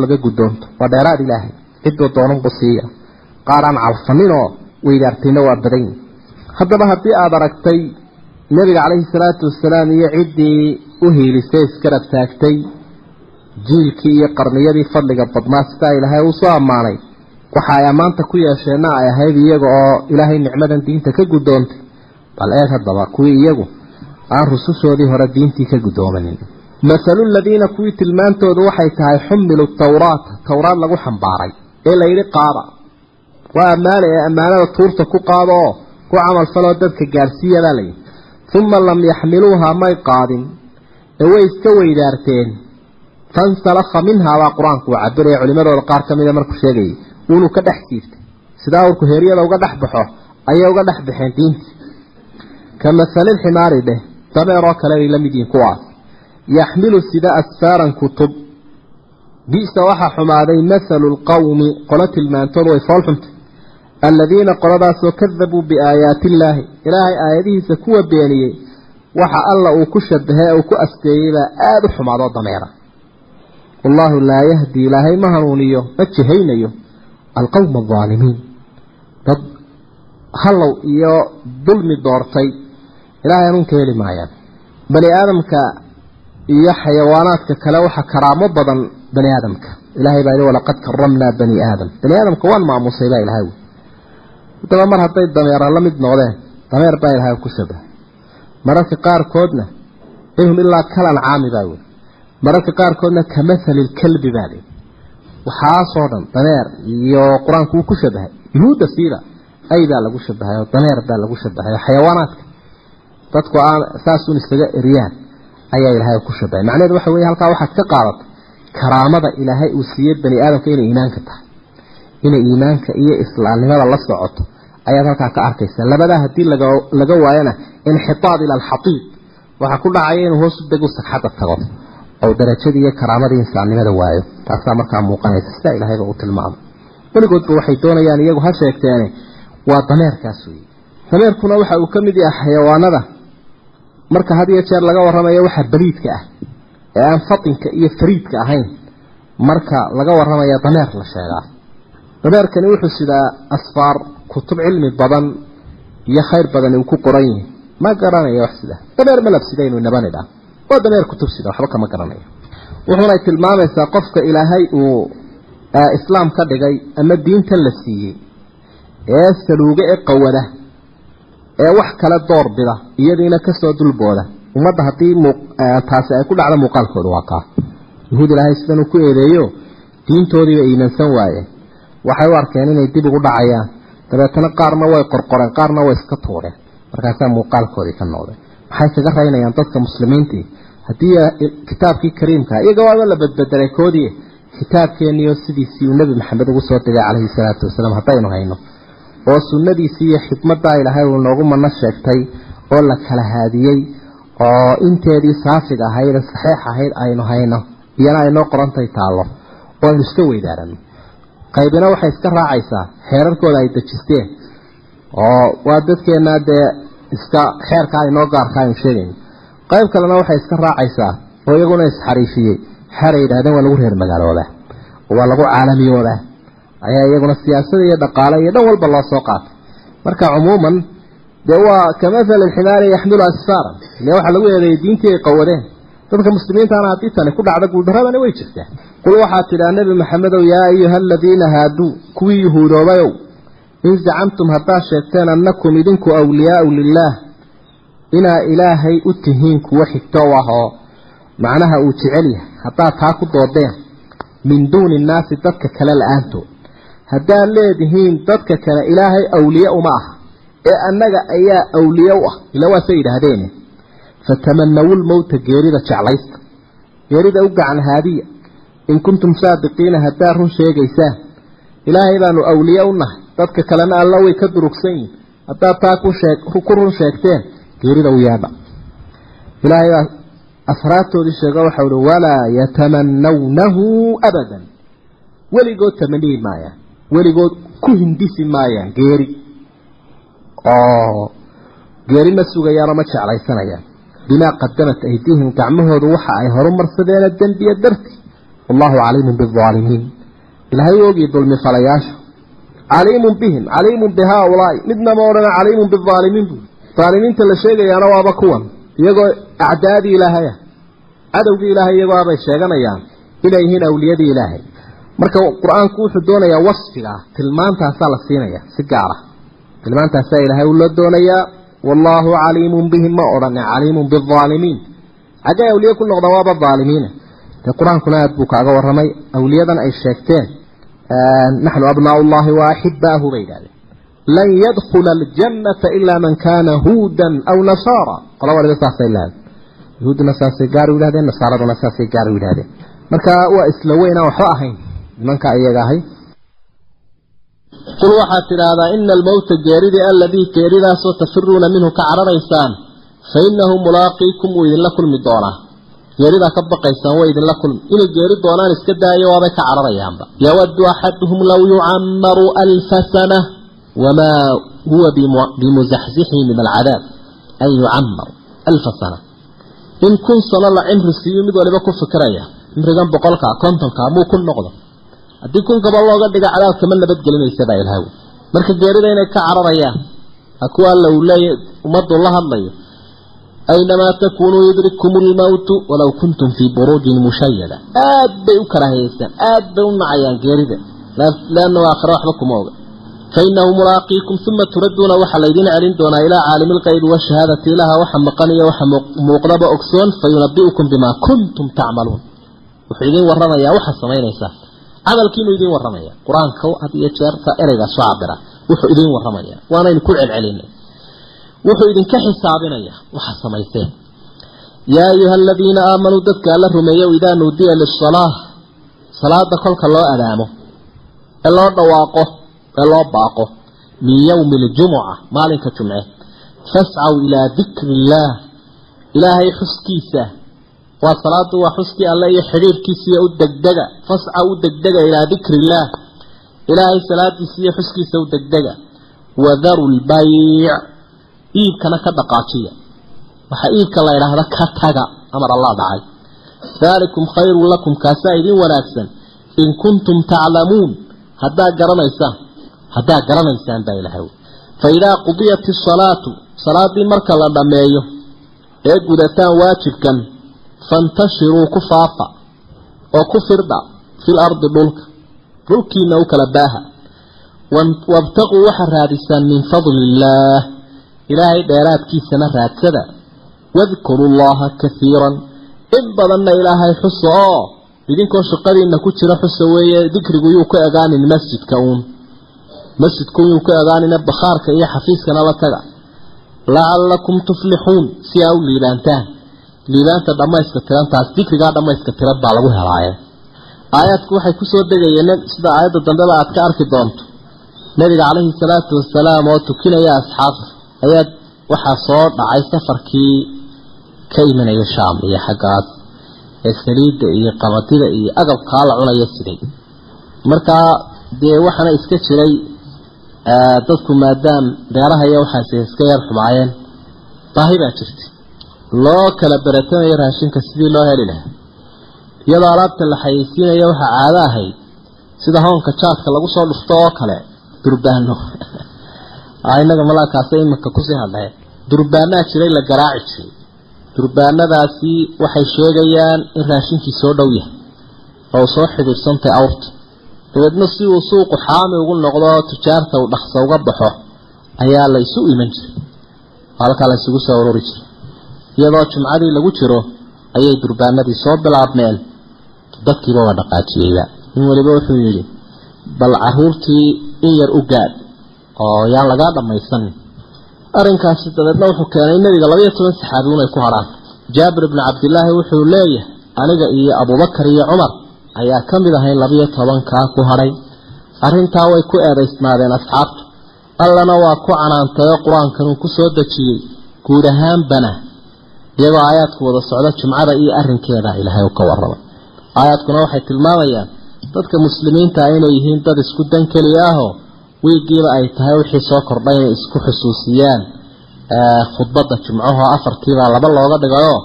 qaar aan calfaninoo weydaartayna waa badan yihiin haddaba haddii aada aragtay nebiga calayhi salaatu wasalaam iyo ciddii u hiilisay iskarab taagtay jiilkii iyo qarniyadii fadliga badnaa sidaa ilaahay uu soo ammaanay waxa ay ammaanta ku yeesheenna ay ahayd iyaga oo ilaahay nicmadan diinta ka guddoontay bal eeg haddaba kuwii iyagu aan rusushoodii hore diintii ka guddoomanin masalu ladiina kuwii tilmaantoodu waxay tahay xumilu tawraata towraad lagu xambaaray ee layidhi qaada waa ammaane ee ammaanada tuurta ku qaado oo ku camalfaloo dadka gaadhsiiya baa layidhi uma lam yaxmiluuhaa may qaadin. Ee way iska weydaarteen. Fansalakha minhaa baa qur'aanku uu cabiraya culimadooda qaar ka mida markuu sheegayay wuunuu ka dhex jiiftay sidaa urku heeryada uga dhex baxo ayay uga dhex baxeen diintii ka masalil ximaari dheh dameeroo kale ay la mid kuwaas. Yaxmilu sida asfaaran kutub. Bisa waxaa xumaaday mahalu lqowmi qolo tilmaantoodu way fool xuntay aladiina qoladaasoo kadabuu biaayaati illaahi ilaahay aayadihiisa kuwa beeniyey waxa alla uu ku shabahe uu ku asteeyey baa aada u xumaadoo dameera wallaahu laa yahdi ilaahay ma hanuuniyo ma jihaynayo alqowma aldaalimiin dad hallow iyo dulmi doortay ilaahay hanuunka heli maayaan bani aadamka iyo xayawaanaadka kale waxaa karaamo badan bani aadamka ilahay baa yidhi walaqad karamnaa bani aadam bani aadamka waan maamusay baa ilahay haddaba mar hadday dameera la mid noqdeen dameer baa ilahay ku shabahay mararka qaarkoodna inhum ilaa kalan baa wey mararka qaarkoodna ka lkalbi baa lii waxaasoo dhan dameer iyo qur'aanku wuu ku shabahay. Yuhuudda siida ay baa lagu shabahay oo dameer baa lagu shabahay oo xayawaanaadka dadku aan saasuun isaga eriyaan ayaa ilaahay ku shabahay macnaheedu waxa weeye halkaa waxaad ka qaadatay karaamada ilaahay uu siiyey bani aadamka inay iimaanka tahay inay iimaanka iyo islaamnimada la socoto ayaad halkaa ka arkaysaa. Labadaa haddii laga waayana inxitaad ila alxatiib. Waxaa ku dhacaya inuu hoos u degu sagxadda tago oo darajadii iyo karaamadii insaannimada waayo. Taasaa markaa muuqanaysa. Sidaa ilaahayba uu tilmaamay. Weligoodba waxay doonayaan iyagu ha sheegteene waa dameerkaas weeye. Dameerkuna waxa uu ka yahay xayawaanada. Marka had iyo jeer laga warramayo waxa baliidka ah. Ee aan fatinka iyo fariidka ahayn marka laga warramaya dameer la sheegaa dameerkani wuxuu sidaa asfaar kutub cilmi badan iyo khayr badan uu ku qoran yihi ma garanayo wax sida dameer ma labsidaynu inabani dhaa waa dameer kutub sida waxba kama garanayo. Wuxuunay tilmaamaysaa qofka ilaahay uu islaam ka dhigay ama diintan la siiyey ee saluuga ee qawada ee wax kale door bida iyadiina ka soo dulbooda. Ummadda haddii taasi ay ku dhacdo muuqaalkooda waa kaa. Yuhuud ilaahay sidan uu ku eedeeyo diintoodiiba iimansan waayeen waxay u arkeen inay dib ugu dhacayaan. Dabeetana qaarna way qorqoreen qaarna way iska tuureen. Markaasaa muuqaalkoodii ka noqday. Maxay kaga raynayaan dadka muslimiintii? Haddii kitaabkii kariimka iyaga waaba la badbedelay koodii. Kitaabkeeniyo sidiisii uu nebi maxamed ugu soo degay calayhi salaatu wasalaam haddaynu hayno. Oo sunnadiisii iyo xikmaddaa ilaahay uu noogu mano sheegtay oo la kala haadiyey oo inteedii saafiga ahayd saxiix ahayd aynu hayno. Iyana aynoo qorantay taallo oo aynu iska weydaarano qaybina waxay iska raacaysaa xeerarkooda ay dejisteen. Oo waa dadkeenna dee iska xeerka aynoo gaarka aynu sheegayno qayb kalena waxay iska raacaysaa oo iyaguna isxariifiyey xeer ay yidhahdeen waa lagu reer magaaloodaa waa lagu caalamiyoodaa ayaa iyaguna siyaasada iyo dhaqaale iyo dhan walba loo soo qaatay. Marka cumuuman dee waa kamathali ximaari yaxmilu asfaaran ile waxaa lagu eedeeyey diintii ay qawadeen. Dadka muslimiintaana haddii tani ku dhacda guuldaradani way jirtaa qul waxaad tidhaa nebi maxamedow yaa ayuha aladiina haaduu kuwii yuhuudoobayow in zacamtum haddaad sheegteen annakum idinku awliyaau lilaah inaa ilaahay u tihiin kuwo xigto ah oo macnaha uu jecel yahay haddaad taa ku doodeen min duuni innaasi dadka kale la'aantood haddaad leedihiin dadka kale ilaahay awliye uma ah ee annaga ayaa awliye u ah. Ila waasay yidhaahdeene fatamanawu lmowta geerida jeclaysta geerida u gacan haadiya in kuntum saadiqiina haddaad run sheegaysaan ilaahay baanu awliye u nahay. Dadka kalena alla way ka durugsan yihiin haddaad taa ku run sheegteen geerida u yeedha ilaahay baa asraartoodii sheego waxau uhi walaa yatamanawnahu abadan. Weligood tamaniyi maayaan weligood ku hindisi maayaan geeri. Oo geeri ma sugayaanoo ma jeclaysanayaan bimaa qadamat aydiihim gacmahoodu waxa ay horumarsadeena dembiya darti wallahu caliimun biaalimiin ilaahay u ogii dulmi falayaasha caliimun bihim caliimun bihaa-ulaai midna ma odhana caliimun biaalimiin bu aalimiinta la sheegayaana waaba kuwan. Iyagoo acdaadii ilaahay ah cadowgii ilaahay iyagoo abay sheeganayaan. Inay yihiin awliyadii ilaahay. Marka qur'aanku wuxuu doonayaa wasfigaa tilmaantaasaa la siinaya. Si gaara tilmaantaasaa ilaahay ula doonayaa. Wallaahu caliimun bihim ma odhane caliimun biaalimiin xaggay awliye ku noqdaan waaba aalimiina dee qur'aankuna aad buu kaaga waramay awliyadan ay sheegteen naxnu abnaau llahi wa axibaahu bay yidhahdeen lan yadkhula aljannata ilaa man kaana huudan aw nasaara. Qola waliba saasay leedahay yahuudduna saasay gaar u yidhahdeen nasaaraduna saasay gaar u yidhahdeen. Marka waa isla weyn aan waxba ahayn. Nimanka iyaga ahay. Qul waxaad tidhaahdaa ina almowta geeridii aladii geeridaasoo tafiruuna minhu ka cararaysaan fa inahu mulaaqiikum wuu idinla kulmi doonaa geeridaa ka baqaysaan way idinla kulmi. Inay geeri doonaan iska daayo waabay ka cararayaanba. Yawaddu axaduhum low yucamaru alfa sana wamaa huwa bimuzaxzixihi min alcadaab an yucamar alfa sana. In kun sano la cimri siiyo mid waliba ku fikiraya cimrigan boqolka kontonka muu ku noqdo. Haddii kun gaba looga dhiga cadaab kama nabadgelinaysa baa ilaahay. Marka geerida inay ka cararayaan kuwa alla uu leeyahy ummaddu la hadlayo aynamaa takunuu yudrikkum lmowtu walow kuntum fii buruujin mushayada aad bay u karaahiyeystaan aad bay u nacayaan geerida leannahu aakhira waxba kuma oga fainahu mulaaqiikum uma turadduuna waxaa laydin celin doonaa ilaa caalimi lqaybi washahaadati ilaha waxa maqan iyo waxa muuqdaba ogsoon fayunabi'ukum bimaa kuntum tacmaluun wuxuu idin waramayaa waxaad samaynaysaa camalkiinu idin waramaya qur'aanka had iyo jeerta ereygaa soo cabira wuxuu idinka xisaabinaya. Waxaad samayseen yaa ayuha aladiina aamanuu dadka alla rumeeyo idaa nuudiya lisalaa salaada kolka loo adaamo ee loo dhawaaqo ee loo baaqo min yowmi aljumuca maalinka jumce fascaw ilaa dikri illaah ilaahay xuskiisa waa salaadu waa xuskii alle iyo xidhiirkiisiiyo u degdega fascaw u degdega ilaa dikri illaah ilaahay salaadiisa iyo xuskiisa u degdega wadaru lbayc iibkana ka dhaqaajiya. Waxaa iibka la idhaahda ka taga amar allah dhacay. Daalikum khayrun lakum kaasaa idin wanaagsan. In kuntum taclamuun haddaa garanaysaan haddaa garanaysaan baa ilahay fa idaa qudiyat isalaatu salaaddii marka la dhammeeyo ee gudataan waajibkan fantashiruu ku faafa oo ku firdha fil ardi dhulka. Dhulkiina u kala baaha. Wabtaquu waxaa raadisaan min fadli illaah ilaahay dheeraadkiisana raadsada. Wadkuru llaha kaiiran in badanna ilaahay xusa oo idinkoo shaqadiina ku jira xusa weeye dikrigu yuu ka egaanin masjidka uun. Masjidku yuu ka egaanina bakhaarka iyo xafiiskana la taga. Lacalakum tuflixuun si aa u liibaantaan. Liibaanta dhammayska tirantaas dikrigaa dhammayska tiran baa lagu helaaye. Aayaadku waxay ku soo degayeen sida aayadda dambeba aad ka arki doonto. Nabiga calayhi salaatu wasalaam oo tukinaya asxaabta ayaa waxaa soo dhacay safarkii ka imanaya shaam iyo xaggaas ee saliidda iyo qamadida iyo agabkaa la cunaya siday markaa dee waxaana iska jiray dadku maadaam beeraha iyo iska yar xumaayeen baahi baa jirta loo kala beratamayo raashinka sidii loo heli lahaa. Iyadoo alaabta la xayeysiinaya waxaa caado ahayd sida hoonka jaadka lagu soo dhufto oo kale durbaano <laughs> inaga malaakaasa iminka ku sii hadlahe durbaanaa jiray la garaaci jiray. Durbaanadaasi waxay sheegayaan in raashinkii soo dhow yahay oo soo xidhiirsantay awrta. Dabeedna si uu suuqu xaami ugu noqdo tujaarta uu dhaqso uga baxo ayaa la isu iman jiray. Halkaa la isugu soo ururi jiray. Iyadoo jumcadii lagu jiro ayay durbaanadii soo bilaabmeen. Dadkiiba waa dhaqaajiyeyba in weliba wuxuu yidhi bal caruurtii in yar u gaad oo yaan lagaa dhammaysanin arrinkaasi dabeedna wuxuu keenay nebiga labayo toban saxaabi inay ku hadhaan jaabir ibnu cabdilaahi wuxuu leeyahay aniga iyo abubakar iyo cumar ayaa ka mid ahay labayo tobankaa ku hadhay arrintaa way ku eedaysnaadeen asxaabtu allana waa ku canaantay oo qur'aankan uu ku soo dejiyey guud ahaanbana iyagoo aayaadku wada socda jumcada iyo arrinkeeda ilaahay u ka warramay aayaadkuna waxay tilmaamayaan dadka muslimiinta inay yihiin dad isku dan keliya ahoo wiigiiba ay tahay wixii soo kordhay inay isku xusuusiyaan khudbadda jumcahoo afartiibaa laba looga dhigayoo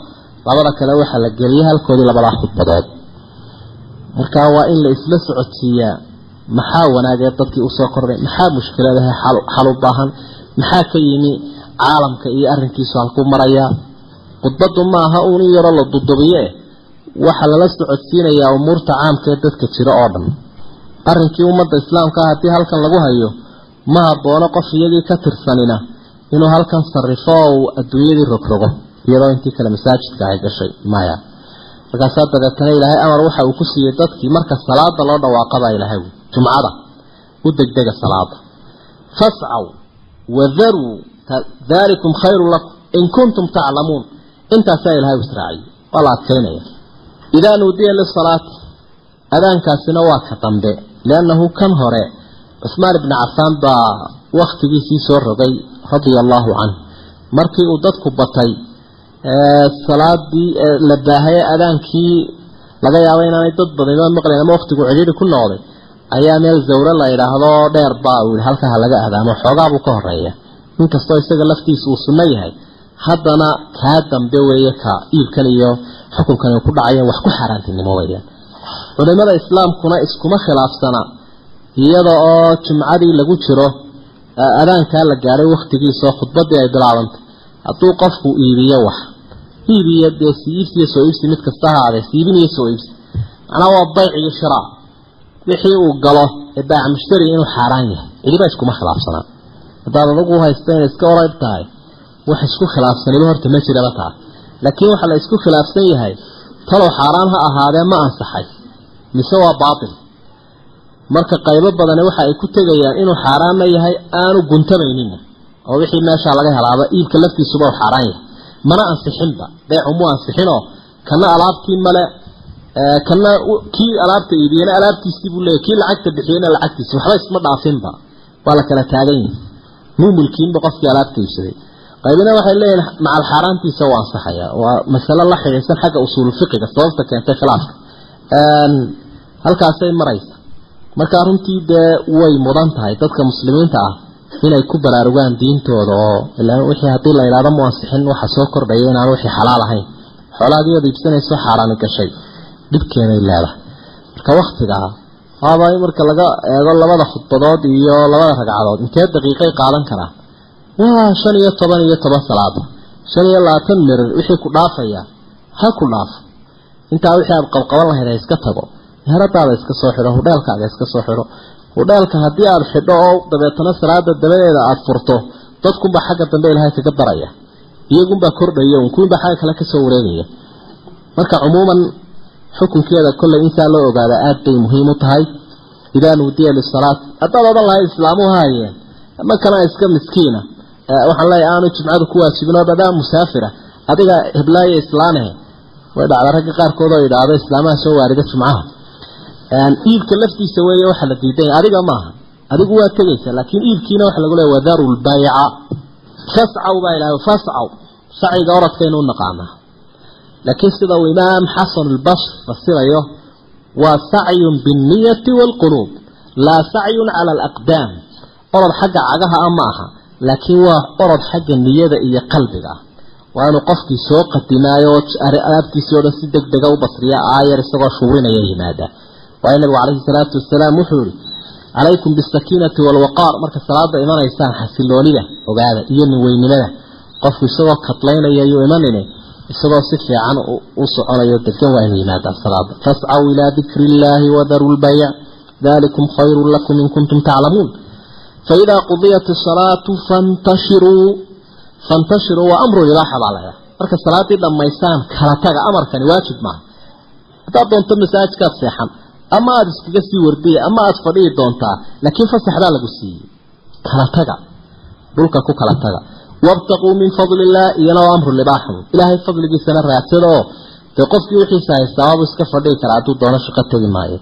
labada kale waxaa la geliyay halkoodii labadaa khudbadood. Marka waa in la isla socodsiiyaa maxaa wanaagee dadkii u soo kordhay maxaa mushkiladaha xal u baahan maxaa ka yimi caalamka iyo arrinkiisu halkuu marayaa khudbaddu ma aha uun in yaroo la dudubiye waxaa lala socodsiinayaa umuurta caamka ee dadka jira oo dhan arrinkii ummadda islaamka ah haddii halkan lagu hayo ma haboono qof iyagii ka tirsanina inuu halkan sarifo oo uu adduunyadii rogrogo iyadoo intii kale masaajidka ay gashay. Maya. Markaasaa dabeetana ilaahay amar waxa uu ku siiyey dadkii marka salaada loo dhawaaqabaa ilaahay jumcada u degdega salaada fascaw wadaruu dalikum khayrun lakum in kuntum taclamuun intaasaa ilaahay u israaciyey waa la adkaynaya. Idaa nuudiya lisalaati adaankaasina waa ka dambe liannahu kan hore cusmaan ibni cafaan baa wakhtigiisii soo rogay radia allaahu canh markii uu dadku batay salaadii la baahaya adaankii laga yaabo inaanay dad badaniba maqlayn ama wakhtigu cidhiidhi ku noqday ayaa meel zawre la yidhaahdo dheer baa uu yihi halkaa laga adaamo xoogaabuu ka horreeya inkastoo isaga laftiisa uu sunno yahay haddana kaa dambe weeye ka iibkan iyo xukunkan ku dhacayeen wax ku xaaraantinimo weyaan culimada islaamkuna iskuma khilaafsana iyada oo jumcadii lagu jiro adaankaa la gaadhay wakhtigiisaoo khudbadii ay bilaabantay. Hadduu qofku iibiyo wax iibiyo dee si iibsi iyo soo iibsi mid kasta ha aadee siibin iyo soo iibsi. Macnaa waa bayc iyo shiraa wixii uu galo ee baac mushtariga inuu xaaraan yahay cidiba iskuma khilaafsanaa haddaad adugu haysta inay iska orayb tahay wax isku khilaafsaniba horta ma jiraba taa laakiin waxaa la isku khilaafsan yahay talow xaaraan ha ahaadee ma ansaxay mise waa baatil. Marka qaybo badani waxa ay ku tegayaan inuu xaaraanna yahay aanu guntamayninna oo wixii meeshaa laga helaaba iibka laftiisuba u xaaraan yahay. Mana ansixinba. Beecu mu ansixinoo kana alaabtii male kana kii alaabta iibiyena alaabtiisii buu leeyahy kii lacagta bixiyena lacagtiisi waxba isma dhaafinba. Waa la kala taagan yahay muumilkiinba qofkii alaabta iibsaday. Qaybina waxay leeyihiin macal xaaraantiisa waa ansaxaya. Waa masalo la xidhiidsan xagga usuululfiqiga sababta keentay khilaafka halkaasay maraysa. Markaa runtii dee way mudan tahay dadka muslimiinta ah inay ku baraarugaan diintooda oo wixii haddii la yidhahdo mu ansixin waxa soo kordhaya inaan wixii xalaal ahayn. Xoolaha adigood iibsanayso xaaraani gashay. Dhibkeenay leedahay. Marka waktigaa haba marka laga eego labada khudbadood iyo labada ragcadood intee daqiiqay qaadan karaa waa shan iyo toban iyo toban salaada shan iyo labaatan mirir wixii ku dhaafaya ha ku dhaafo intaa wixii aad qabqaban lahayd ha iska tago meheradaada iska soo xidho hudheelkaaga iska soo xidho hudheelka haddii aada xidho oo dabeetana salaada dabadeeda aada furto dadkunbaa xagga dambe ilaahay kaga daraya iyagunbaa kordhaya un kuwiinbaa xagga kale ka soo wareegaya. Marka cumuuman xukunkeeda kolley insaa loo ogaada aada bay muhiim u tahay. Idaa nuudiya lisalaat haddaad odhan lahay islaamuhu haayeen ama iska miskiina. Waxaan leeyahay aanu jimcadu ku waajibinoo dadaa musaafira adiga heblaayo islaanahe way dhacda ragga qaarkood oo idhaahdo islaamaha soo waariga jumcaha iibka laftiisa weeye waxa la diiday adiga maaha adigu waa tegaysa laakiin iibkiina waxa lagu leeya wadaru lbayca fascaw baa ilahay fascaw sacyiga orodkaynu u naqaanaa. Laakiin sida uu imaam xasan albasr fasirayo waa sacyun binniyati waalquluub laa sacyun cala alaqdaam. Orod xagga cagaha ah ma aha laakiin waa orod xagga niyada iyo qalbiga ah waa qofkii soo qadimaayo oo dhan si deg dega u basriya aayar isagoo shuurinaya yimaada. Waayo nabigu calayhi salaatu wasalaam wuxuu yihi calaykum bisakiinati waalwaqaar marka salaada imanaysaan xasiloonida ogaada iyo ninweynimada qofku isagoo kadlaynaya yuu imanine isagoo si fiican u soconayo degan waa inuu yimaadaa salaada fascaw ilaa dikri illaahi wadaru lbayc dalikum khayrun lakum in kuntum taclamuun. Faidaa qudiyat asalaatu fantashiruu fantashiruu waa amru ibaaxa baa lahaa marka salaadii dhammaystaan kala taga amarkani waajib maaha haddaad doonto masaajidkaad seexan ama aada iskaga sii wardiya ama aada fadhihi doontaa laakiin fasaxdaa lagu siiyey kala taga dhulka ku kala taga wabtaquu min fadli illah iyana waa amru libaaxun ilaahay fadligiisana raadsada dee qofkii wixiisa haystaa waabuu iska fadhihi karaa hadduu doono shaqo tegi maayo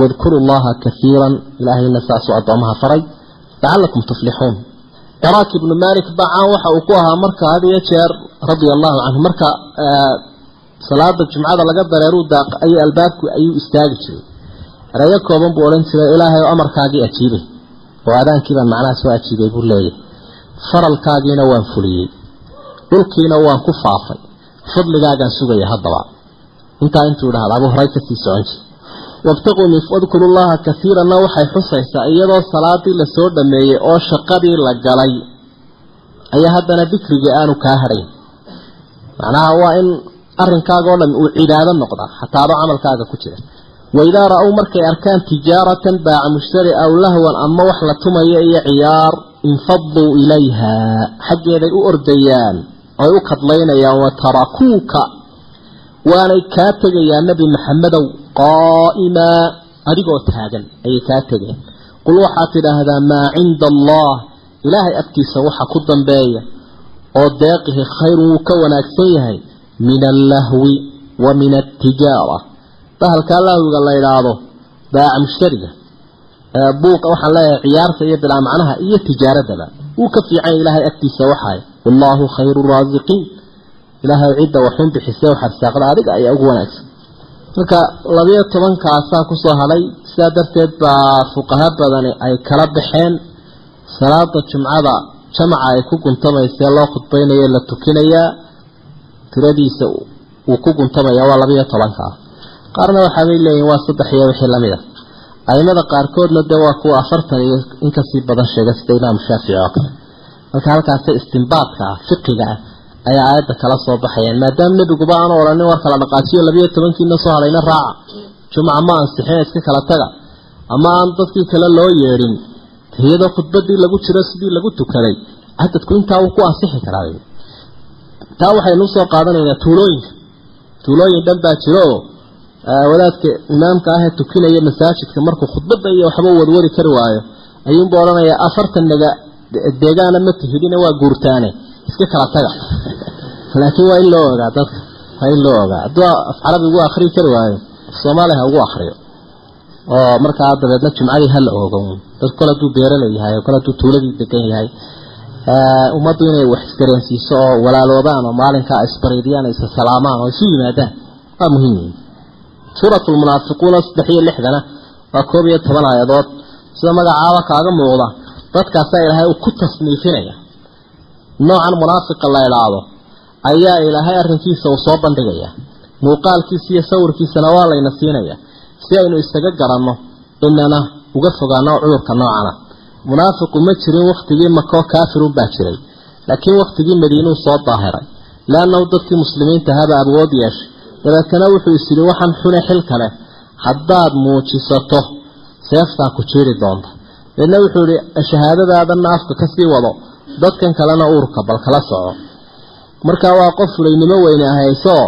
wadkuru llaha kaiiran ilaahayna saasuu addoomaha faray lacalakum tuflixuun ciraaq ibnu malik bacaan waxa uu ku ahaa marka had iyo jeer radia allahu canhu marka salaada jumcada laga dareeruu daaq ayuu albaabku ayuu istaagi jiray. Erayo kooban buu odhan jiray ilaahay oo amarkaagii ajiibay oo aadaankiibaan macnaha soo ajiibay buu leeyahy faralkaagiina waan fuliyey. Dhulkiina waan ku faafay. Fadligaagaan sugaya haddaba. Intaa intuu idhahda abuu horay ka sii socon jir wabtaquu min wadkuru llaha kaiiranna waxay xusaysaa iyadoo salaadii la soo dhameeyey oo shaqadii la galay. Ayaa haddana dikrigii aanu kaa hadhayn macnaha waa in arrinkaaga oo dhan uu cibaado noqda xataa adoo camalkaaga ku jira. Waidaa ra'ow markay arkaan tijaaratan baaca mushtari aw lahwan ama wax la tumaya iyo ciyaar infaduu ilayha xaggeeday u ordayaan oy u kadlaynayaan wa tarakuuka waanay kaa tegayaan nebi maxamedow qaa'imaa adigoo taagan ayay kaa tegeen. Qul waxaad tidhaahdaa maa cinda allah ilaahay agtiisa waxa ku dambeeya oo deeqihi khayrun wuu ka wanaagsan yahay min allahwi wa min altijaara bahalkaa lahwiga la idhaahdo baaca mushtariga buuqa waxaan leeyahay ciyaarta iyo bilaa macnaha iyo tijaaradaba wuu ka fiican ilaahay agtiisa waxaay wallaahu khayru raasiqiin ilaahay cidda waxun bixisay wax arsaaqda adiga ayaa ugu wanaagsan. Marka labiyo tobankaasaa ku soo hadhay sidaa darteed baa fuqaha badani ay kala baxeen. Salaada jumcada jamaca ay ku guntamaysae loo khudbaynayo la tukinayaa tiradiisa uu ku guntamaya waa labiyo tobankaa qaarna waxaabay leeyihiin waa saddex iyo wixii la mid a aimada qaarkoodna dee waa kuwa afartan iyo inkasii badan sheega sida imaam shaafici oo kale. Marka halkaasi istimbaadka ah fiqiga ah ayaa aayadda kala soo baxayeen maadaama nebiguba aanu odhanin war kala dhaqaajiyo labiyo tobankiina soo hadhayna raaca jumca ma ansixina iska kala taga. Ama aan dadkii kale loo yeedhin iyadoo khudbadii lagu jiro sidii lagu tukaday. Cadadku intaa wuu ku ansixi karaa. Taa waxaynu u soo qaadanaynaa tuulooyinka. Tuulooyin dhan baa jiro oo wadaadka imaamka ahee tukinaya masaajidka markuu khudbada iyo waxba wadwadi kari waayo. Ayuunbu odhanayaa afartan naga deegaana ma tihidina waa guurtaane. Iska kala taga laakiin waa in loo ogaa dadka. Waa in loo ogaa. Hadduu af carabi ugu akrii kari waayo soomaaliya ha ugu akriyo oo markaa dabeedna jumcadii hala oogo dad kole hadduu beerala yahay oo kole tuuladii degan yahay. Ummaddu inay wax isdareensiiso oo walaaloobaan oo maalinkaa isbariidiyaan isa salaamaan oo isu yimaadaan waa muhiim. Suurat lmunaafiquuna saddex iyo lixdana waa koob iyo toban aayadood. Sida magacaaba kaaga muuqda dadkaasaa ilaahay uu ku tasniifinaya. Noocan munaafiqa la idhaahdo ayaa ilaahay arrinkiisa uu soo bandhigaya. Muuqaalkiisa iyo sawirkiisana waa layna siinaya si aynu isaga garanno inana uga fogaano cudurka noocana. Munaafiqu ma jirin waktigii makoo kaafirun baa jiray laakiin waktigii madiinuu soo daahiray. Leannahu dadkii muslimiinta haba awood yeeshay dabeetana wuxuu is yidhi waxaan xune xil kale. Haddaad muujisato seeftaa ku jiiri doonta. Deedna wuxuu yihi shahaadadaadanna afka ka sii wado. Dadkan kalena uurka bal kala soco markaa waa qof fulaynimo weyne ahaysooo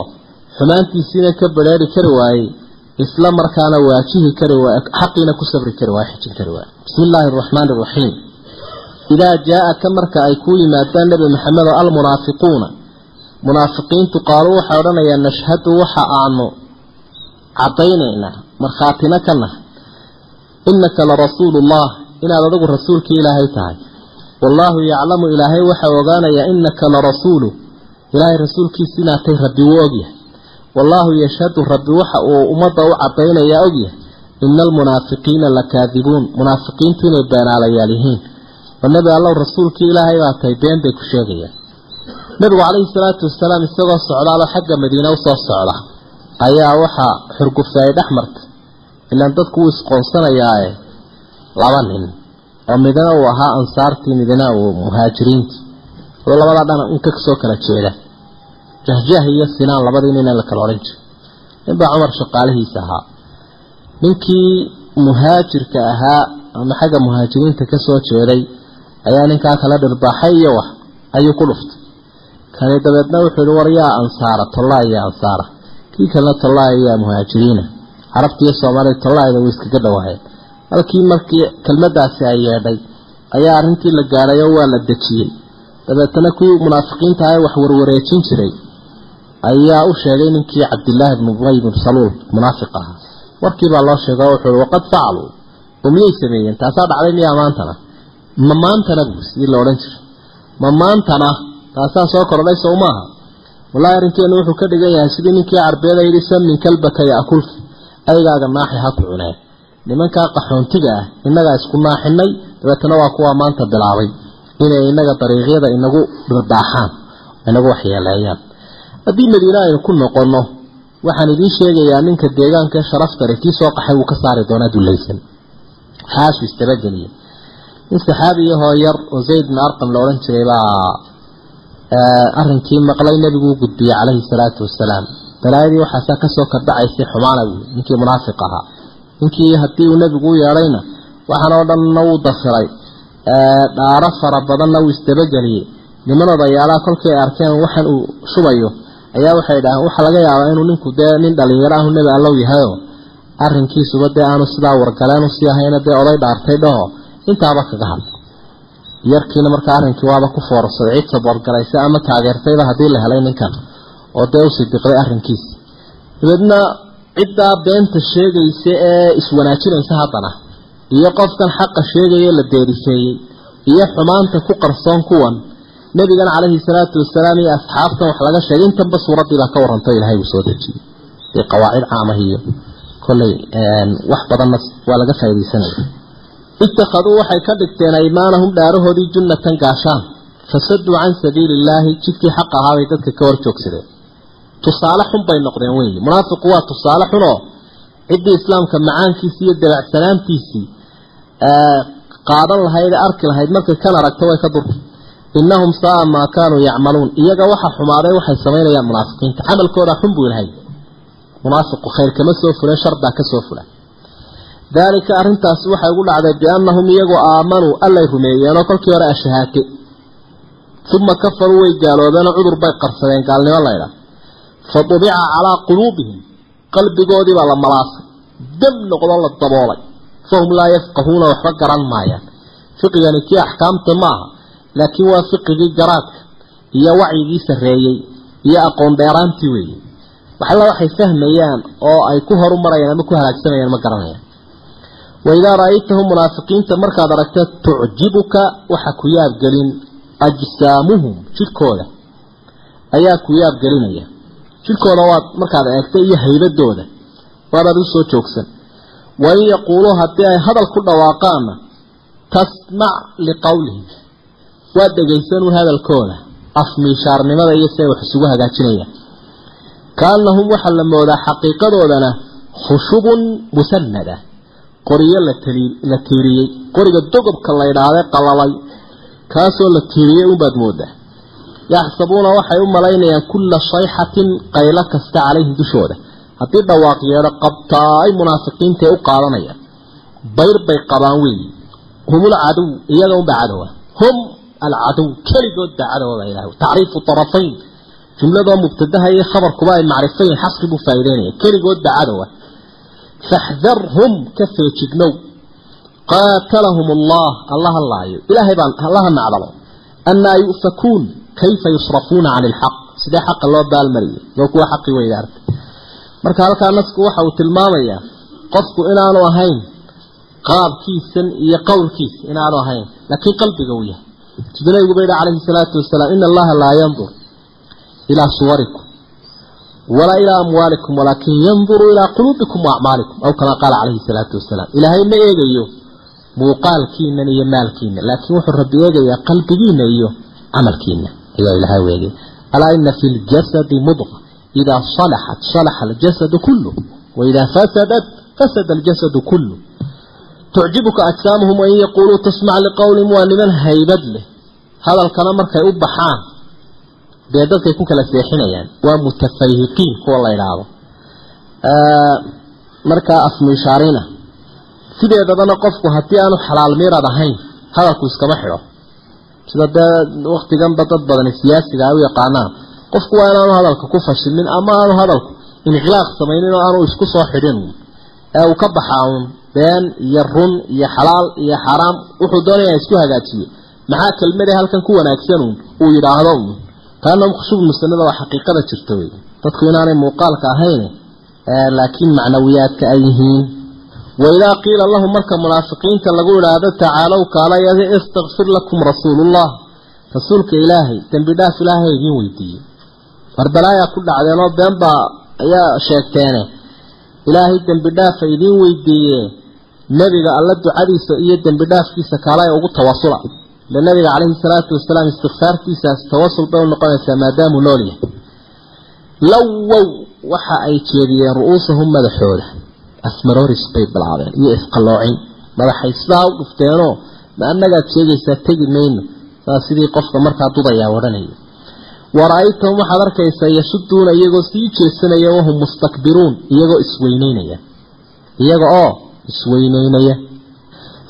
xumaantiisiina ka badheeri kari waayey isla markaana waajihi kari xaqiina ku sabri kari waay xijin kari waay bismi illaahi araxmaani araxiim idaa jaa-aka marka ay ku yimaadaan nebi maxamed oo almunaafiquuna munaafiqiintu qaaluu waxay odhanayaan nashhadu waxa aanu caddaynaynaa markhaatina ka nahay innaka la rasuulullah inaad adigu rasuulkii ilaahay tahay. Wallaahu yaclamu ilaahay waxa ogaanayaa innaka la rasuulu ilaahay rasuulkiisa inaad tahay rabbi wuu ogyahay wallaahu yashhadu rabbi waxa uu ummadda u caddaynayaa ogyahay ina almunaafiqiina lakaadibuun. Munaafiqiintu inay beenaalayaal yihiin oo nebi allow rasuulkii ilaahay baa tahay been bay ku sheegayaan. Nebigu calayhi salaatu wasalaam isagoo socdaalo xagga madiine u soo socda ayaa waxaa xurgufay ay dhex martay ilaan dadku wuu isqoonsanayaae laba nin oo midna uu ahaa ansaartii midna uu muhaajiriintii adoo labadaa dhana inka soo kala jeeda. Jahjah iyo sinaan labadii nin la kala odhan jiray. Ninbaa cumar shaqaalihiisa ahaa. Ninkii muhaajirka ahaa ama xagga muhaajiriinta ka soo jeeday ayaa ninkaa kala dhirbaaxay iyo wax ayuu ku dhuftay. Kani dabeedna wuxuu yihi war yaa ansaara tollaa iyo ansaara. Kii kalena tollaa yaa muhaajiriina. Carabta iyo soomaalida tollaayda way iskaga dhawaayeen halkii markii kelmadaasi ay yeedhay ayaa arrintii la gaadhay oo waa la dejiyey dabeetana kuwii munaafiqiinta ah wax warwareejin jiray. Ayaa u sheegay ninkii cabdillaahi bnu ubay bnu saluul munaafiq ahaa. Warkiibaa loo sheega oo wuxuu waqad facaluu oo miyay sameeyeen? Taasaa dhacday miyaa maantana? Ma maantana buu sidii la odhan jiray. Ma maantana? Taasaa soo kordhay sow maaha wallahi arrinkeenu wuxuu ka dhigan yahay sidii ninkii carbeeda yidhi samin kalbaka yaakulka aygaaga naaxi ha ku cuneen nimankaa qaxoontiga ah innagaa isku naaxinay dabeetana waa kuwaa maanta bilaabay inay innaga dariiqyada inagu dhirbaaxaan inagu waxyeeleeyaan. Haddii madiine aynu ku noqonno waxaan idiin sheegayaa ninka deegaanka sharaftale kii soo qaxay wuu ka saari doonaa dulaysan. Xaasu istabageliye nin saxaabiyahoo yar oo zayd bin arqam la odhan jiray baa arrinkii maqlay nebiguu gudbiyey calayhi salaatu wasalaam balaayadii waxaasaa ka soo kordhacaysay xumaana buui ninkii munaafiq ahaa. Ninkii haddii uu nebigu u yeedhayna waxaan oo dhanna wuu dafiray dhaaro fara badanna wuu isdabageliyey niman odayaalaha kolkii ay arkeen waxaan uu shubayo. Ayaa waxay dhaaheen waxaa laga yaabaa inuu ninku dee nin dhalinyaro ahu nebi allow yahayoo arrinkiisuba dee aanu sidaa wargaleen u sii ahayna dee oday dhaartay dhaho. Intaaba kaga hadla yarkiina markaa arrinkii waaba ku foorsaday cid saboorgalaysa ama taageertayba haddii la helay ninkan oo dee u sii diqday arrinkiisa dabeedna ciddaa beenta sheegaysa ee iswanaajinaysa haddana iyo qofkan xaqa sheegaya la deeriseeyey iyo xumaanta ku qarsoon kuwan. Nabigan calayhi salaatu wasalaam iyo asxaabtan wax laga sheegay intanba suuraddiibaa ka warranto ilahay uu soo dejiyey. Dee qawaacid caamah iyo kolley wax badanna waa laga faaidaysanaya ittakhaduu waxay ka dhigteen aymaanahum dhaarahoodii junnatan gaashaan. Fasaduu can sabiili illaahi jidkii xaq ahaabay dadka ka hor joogsadeen tusaale xun bay noqdeen weyi munaafiqu waa tusaale xunoo. Ciddii islaamka macaankiisii iyo dabacsanaantiisii qaadan lahayd arki lahayd markay kan aragto way ka durta innahum saaa maa kaanuu yacmaluun. Iyaga waxa xumaaday waxay samaynayaan munaafiqiinta. Camalkooda xun buu ilahay munaafiqu khayr kama soo fulen sharbaa ka soo fula daalika arrintaasi waxay ugu dhacday biannahum iyagu aamanuu allay rumeeyeenoo kolkii hore ashahaate. Uma kafaruu way gaaloobeenoo cudur bay qarsadeen gaalnimo laydha fa dubica calaa quluubihim. Qalbigoodii baa la malaasay. Dam noqdo la daboolay fahum laa yafqahuuna waxba garan maayaan fiqigani kii axkaamta maaha laakiin waa fiqigii garaadka iyo wacyigii sarreeyey iyo aqoon dheeraantii weeye waxalla waxay fahmayaan oo ay ku horumarayaan ama ku halaagsamayaan ma garanayaan waidaa ra'aytahum munaafiqiinta markaad aragta tucjibuka waxa ku yaabgelin ajsaamuhum jidhkooda ayaa ku yaabgelinaya jidhkooda waad markaad eegta iyo haybadooda waabaad u soo joogsan wain yaquuluu haddii ay hadal ku dhawaaqaanna tasmac liqowlihim waad dhegaysanun hadalkooda afmiishaarnimada iyo siay wax isugu hagaajinayaan kaanahum waxaa la moodaa xaqiiqadoodana khushubun musanada qoriyo la tiiriyey. Qoriga dogobka la ydhaahday qalalay kaasoo la tiiriyey unbaad moodaa yaxsabuuna waxay u malaynayaan kulla shayxatin qaylo kasta calayhim dushooda haddii dhawaaq yeedho qabtaa ay munaafiqiintae u qaadanayaan. Bayr bay qabaan weeyi hum ulcadow iyaga unbaa cadowa hum alcadow keligood baa cadowa baa ilahay tacriifu arafayn jumladoo mubtadaha iyo khabarkuba ay macrifayin xasri buu faa'ideynaya keligood baa cadowa faxdarhum ka feejignow qaatalahum allah allaha laayo ilaahay baan allaha nacdalo annaa yu'fakuun kayfa yusrafuuna cani ilxaq sidee xaqa loo baalmariyay loo kuwa xaqi weydaartay marka halkaa nasku waxa uu tilmaamayaa qofku inaanu ahayn qaabkiisan iyo qowlkiisa inaanu ahayn laakiin qalbiga uu yahay. Siduu nabigu ba yihi calayhi salaatu wasalaam ina allaha laa yandur ilaa suwarikum walaa ilaa amwaalikum walaakin yanduru ilaa quluubikum wa aw kamaa qaala calayhi salaatu wasalaam. Ilaahay ma eegayo muuqaalkiinan iyo maalkiina laakiin wuxuu rabbi eegayaa qalbigiina iyo camalkiina ayaa ilahay u eegaya alaa ina fi ljasadi mudqa idaa salaxat salaxa aljasadu kullu waidaa fasadat fasada aljasadu kullu tucjibuka ajsaamuhum wain yaquuluu tasmac liqowlihim waa niman haybad leh hadalkana markay u baxaan dee dadkay ku kala seexinayaan waa mutafayhiqiin kuwa la idhaahdo markaa afmishaarina sideedabana qofku haddii aanu xalaal miirad ahayn hadalku iskama xidho sida dee waktiganba dad badani siyaasiga ay u yaqaanaan qofku waa inaanu hadalka ku fashilmin ama aanu hadalku inqilaaq samaynin oo aanu isku soo xidhin. Ee uu ka baxaa uun been iyo run iyo xalaal iyo xaraam wuxuu doonaya isku hagaajiyo. Maxaa kelmada halkan ku wanaagsan uun uu yidhaahdo? Uun taana khushuub muslimada waa xaqiiqada jirta wey dadku inaanay muuqaalka ahayn laakiin macnawiyaadka ay yihiin. Waidaa qiila lahum marka munaafiqiinta lagu idhaahdo tacaalow kaalaya istakfir lakum rasuulullah. Rasuulka ilaahay dembi dhaaf ilaahay idiin weydiiyey warbalaayaa ku dhacdeenoo been baa ayaa sheegteene. Ilaahay dembi dhaafa idiin weydiiye nebiga alla ducadiisa iyo dembi dhaafkiisa kaalaya ugu tawasula. Ile nabiga calayhi salaatu wasalaam istikfaartiisaas tawasul bay u noqonaysaa maadaamuu nool lowow waxa ay jeediyeen ru-uusahum madaxooda. Asmaroris bay bilaabeen iyo isqaloocin madaxay sidaa u dhufteenoo ma annagaad sheegaysaa tegi mayno. Saa sidii qofka markaa dudayaa odhanaya wara-aytahum waxaad arkaysaa yasuduuna iyagoo sii jeesanaya wahum mustakbiruun iyagoo isweyneynaya iyaga oo isweyneynaya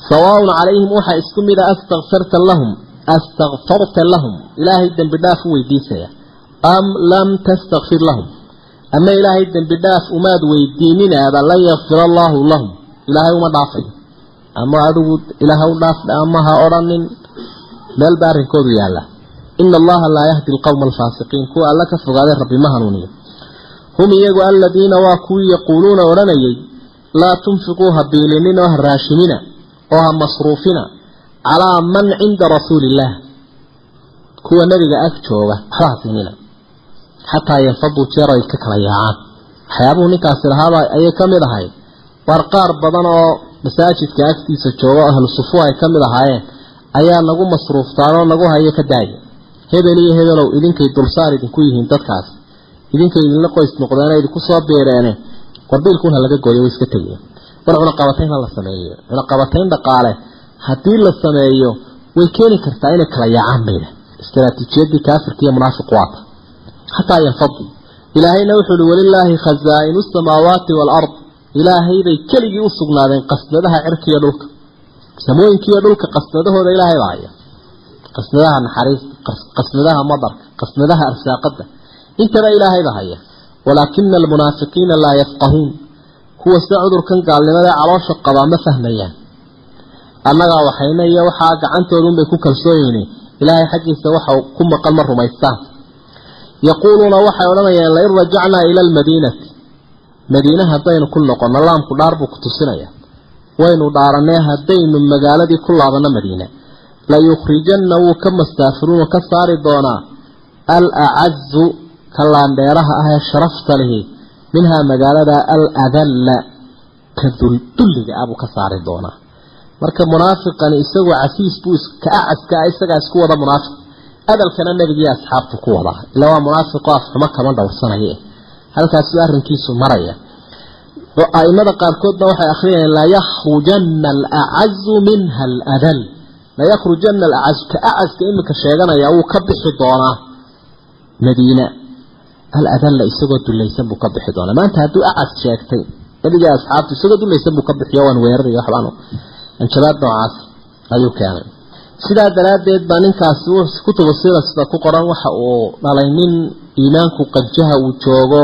sawaaun calayhim waxaa isku mid a astakfarta lahum astakfarta lahum. Ilaahay dembi dhaaf u weydiisaya. Am lam tastakfir lahum? Ama ilaahay dembi dhaaf umaad weydiininaaba lan yakfir allaahu lahum? Ilaahay uma dhaafayo ama adigu ilaaha u dhaaf ama ha odhanin meel baa arrinkoodu yaalla ina allaha laa yahdi alqowma alfaasiqiin kuwa alla ka fogaaday rabbi ma hanuuniyo hum iyagu aladiina waa kuwii yaquuluuna odhanayay laa tunfiquu ha biilinin oo ha raashimina oo ha masruufina calaa man cinda rasuuli illaah kuwa nebiga ag jooga waxba ha siinina xataa yanfaduu jeer ay ka kala yaacaan. Waxyaabuhu ninkaasi lahaaba ayay ka mid ahayd waar qaar badan oo masaajidka agtiisa jooga oo ahlu sufu ay ka mid ahaayeen ayaa nagu masruuftaanoo nagu hayo ka daaya hebel iyo hebelow idinkay dulsaar idinku yihiin dadkaas. Idinkay idinla qoys noqdeene idinku soo beereene warbiilkuun ha laga gooyo way iska tegeen war cunaqabatayn la sameeyo cunaqabatayn dhaqaale. Haddii la sameeyo way keeni kartaa inay kala yaacaan bayda istaraatiijiyadii kaafirka iyo munaafiqu waata. Xataa yanfadu ilaahayna wuxuu uhi walilaahi khazaa'inu samaawaati waalard ilaahaybay keligii u sugnaadeen qasnadaha cirkiiyo dhulka. Samooyinkiiyo dhulka qasnadahooda ilaahay baa haya qasnadaha naxariista qasnadaha madarka qasnadaha arsaaqada intaba ilaahayba haya walaakina almunaafiqiina laa yafqahuun. Kuwa sida cudurkan gaalnimada caloosha qabaa ma fahmayaan. Annagaa waxayna iyo waxaa gacantoodunbay ku kalsooyihiin ilaahay xaggiisa waxa ku maqan ma rumaystaan. Yaquuluuna waxay odhanayaan lain rajacnaa ila almadiinati. Madiine haddaynu ku noqono laamku dhaar buu ku tusinaya. Waynu dhaaranee haddaynu magaaladii ku laabanno madiine layukhrijanna wuu ka mastaafiruunu ka saari doonaa. Al acazu ka laandheeraha ah ee sharafta lihi minhaa magaalada al adalla ka duldulliga ah buu ka saari doonaa. Marka munaafiqani isagoo casiis buu ka acaska ah isagaa isku wada munaafiq adalkana nebigii asxaabtu ku wadaa. Ila waa munaafiqo afxumo kama dhowrsanaye halkaasuu arrinkiisu maraya. Aimada qaarkoodna waxay akhriyayeen layakrujana alacazu minha aladal layakrujana alacazu ka acaska iminka sheeganaya wuu ka bixi doonaa madiina aladalla isagoo dulaysan buu ka bixi doonaa maanta hadduu acas sheegtay nabiga asxaabtu isagoo dulaysan buu ka bixiyo waan weeraraya waxbaan anjabaad noocaas ayuu keenay sidaa daraaddeed baa ninkaasi kutubu sira sida ku qoran waxa uu dhalay nin iimaanku qanjaha uu joogo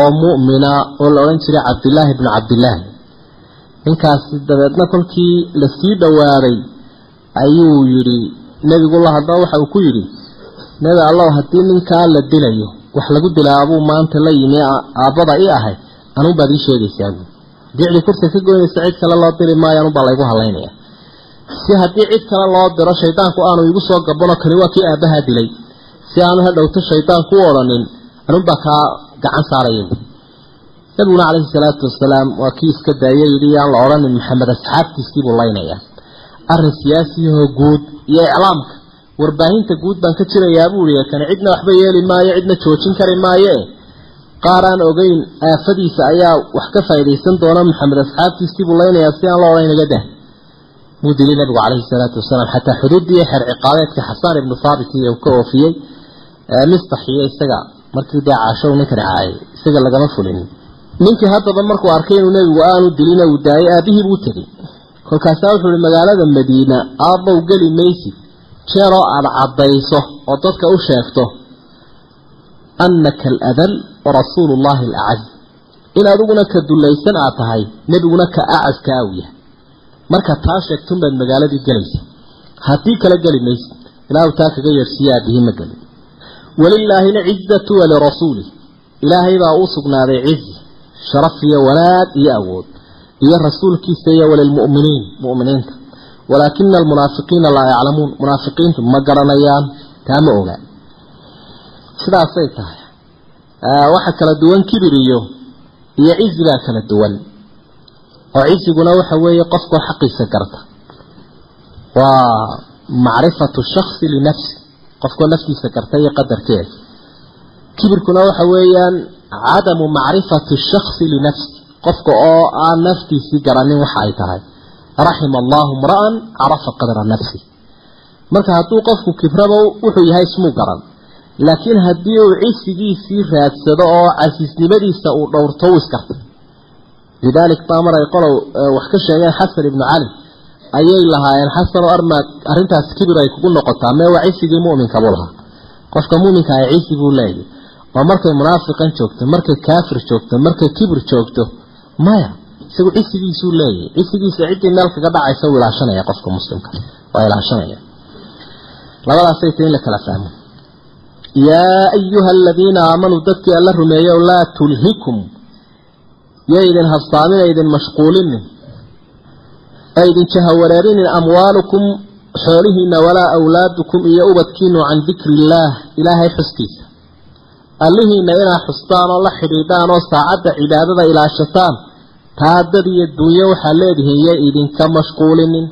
oo mu'mina oo la odhan jiray cabdillaahi bnu cabdillaahi ninkaasi dabeedna kolkii la sii dhowaaday ayuu yidhi nebigula haddaba waxa uu ku yidhi nebi allow haddii ninkaa la dilayo wax lagu dilaabuu maanta la yimi aabbada i ahay anuunbaad ii sheegaysaa dicdii kursi ka goynaysa cid kale loo diri maayo anuunbaa laygu hadlaynaya si haddii cid kale loo diro shaydaanku aanu igu soo gabano kani waa kii aabbahaa dilay. Si aanu hadhowto shaydaanku u odhanin anuunbaa kaa gacan saaraya nabiguna calayhi salaatu wasalaam waa kii iska daaya yidhi yaan la odhanin maxamed asxaabtiisii buu laynayaa arrin siyaasiyahoo guud iyo iclaamka. Warbaahinta guud baan ka jirayaa buu ihi kani cidna waxba yeeli maayo cidna joojin kari maaye. Qaar aan ogeyn aafadiisa ayaa wax ka faa'iidaysan doona maxamed asxaabtiisii buu laynayaa si aan la odhan inaga dah muu dilay nabigu calayhi salaatu wasalaam xataa xuduuddii xeer ciqaabeedka xasaan ibnu thaabit uu ka oofiyey mistaxiyo isaga markii dee caasho uu ninkani caayay isaga lagama fulin. Ninkii haddaba markuu arkay inuu nebigu aanu dilina uu daayay aabihii buu tegey kolkaasaa wuxuu ihi magaalada madiina aabbow geli maysid. Jeeroo aada caddayso oo dadka u sheegto annaka aladal wa rasuulu llahi alacaz in adiguna ka dullaysan aad tahay nebiguna ka acaskaa uu yahay. Marka taa sheegtunbaad magaaladii gelaysa. Haddii kala geli maysid ilaahu taa kaga yeerhsiiye aabihii ma gelin. Walilaahi alcizatu walirasuulih ilaahay baa uu sugnaaday cizi sharaf iyo wanaag iyo awood iyo rasuulkiisa iyo walilmu'miniin mu'miniinta. Walaakina almunaafiqiina laa yaclamuun. Munaafiqiintu ma garanayaan taa ma ogaa sidaasay tahay. Waxa kala duwan kibir iyo iyo cizi baa kala duwan. Oo ciziguna waxa weeye qofkoo xaqiisa garta. Waa macrifatu shaksi linafsi qofkoo naftiisa garta iyo qadarkeeda. Kibirkuna waxa weeyaan cadamu macrifati shaksi linafsi qofka oo aan naftiisii garanin waxa ay tahay. Raxima allahu mra'an carafa qadra nafsi. Marka hadduu qofku kibraba wuxuu yahay ismuu garan. Laakiin haddii uu cisigiisii raadsado oo casiisnimadiisa uu dhowrto u iskartay lidaalik baa mar ay qolow wax ka sheegeen xasan ibnu cali ayay lahaayeen xasanoo armaad arrintaas kibir ay kugu noqotaa mee waa cisigii mu'minka buu lahaa? Qofka mu'minka ah cisi buu leeyahy oo markay munaafiqan joogto markay kaafir joogto markay kibir joogto maya isagu cisigiisuu leeyahy cisigiisa ciddii meel kaga dhacaysa uu ilaashanaya qofka muslimka. Waa ilaashanaya. Labadaasay tahy in la kala fahmo. Yaa ayuha aladiina aamanuu dadkii alla rumeeyo laa tulhikum yaydin habsaamin idin mashquulinin aydin jahawareerinin amwaalukum xoolihiina walaa awlaadukum iyo ubadkiinu can dikri illaah ilaahay xuskiisa allihiina inaa xustaan oo la xidhiidhaan oo saacadda cibaadada ilaashataan? Taa dad iyo dunyo waxaa leedihiin yo idinka mashquulinin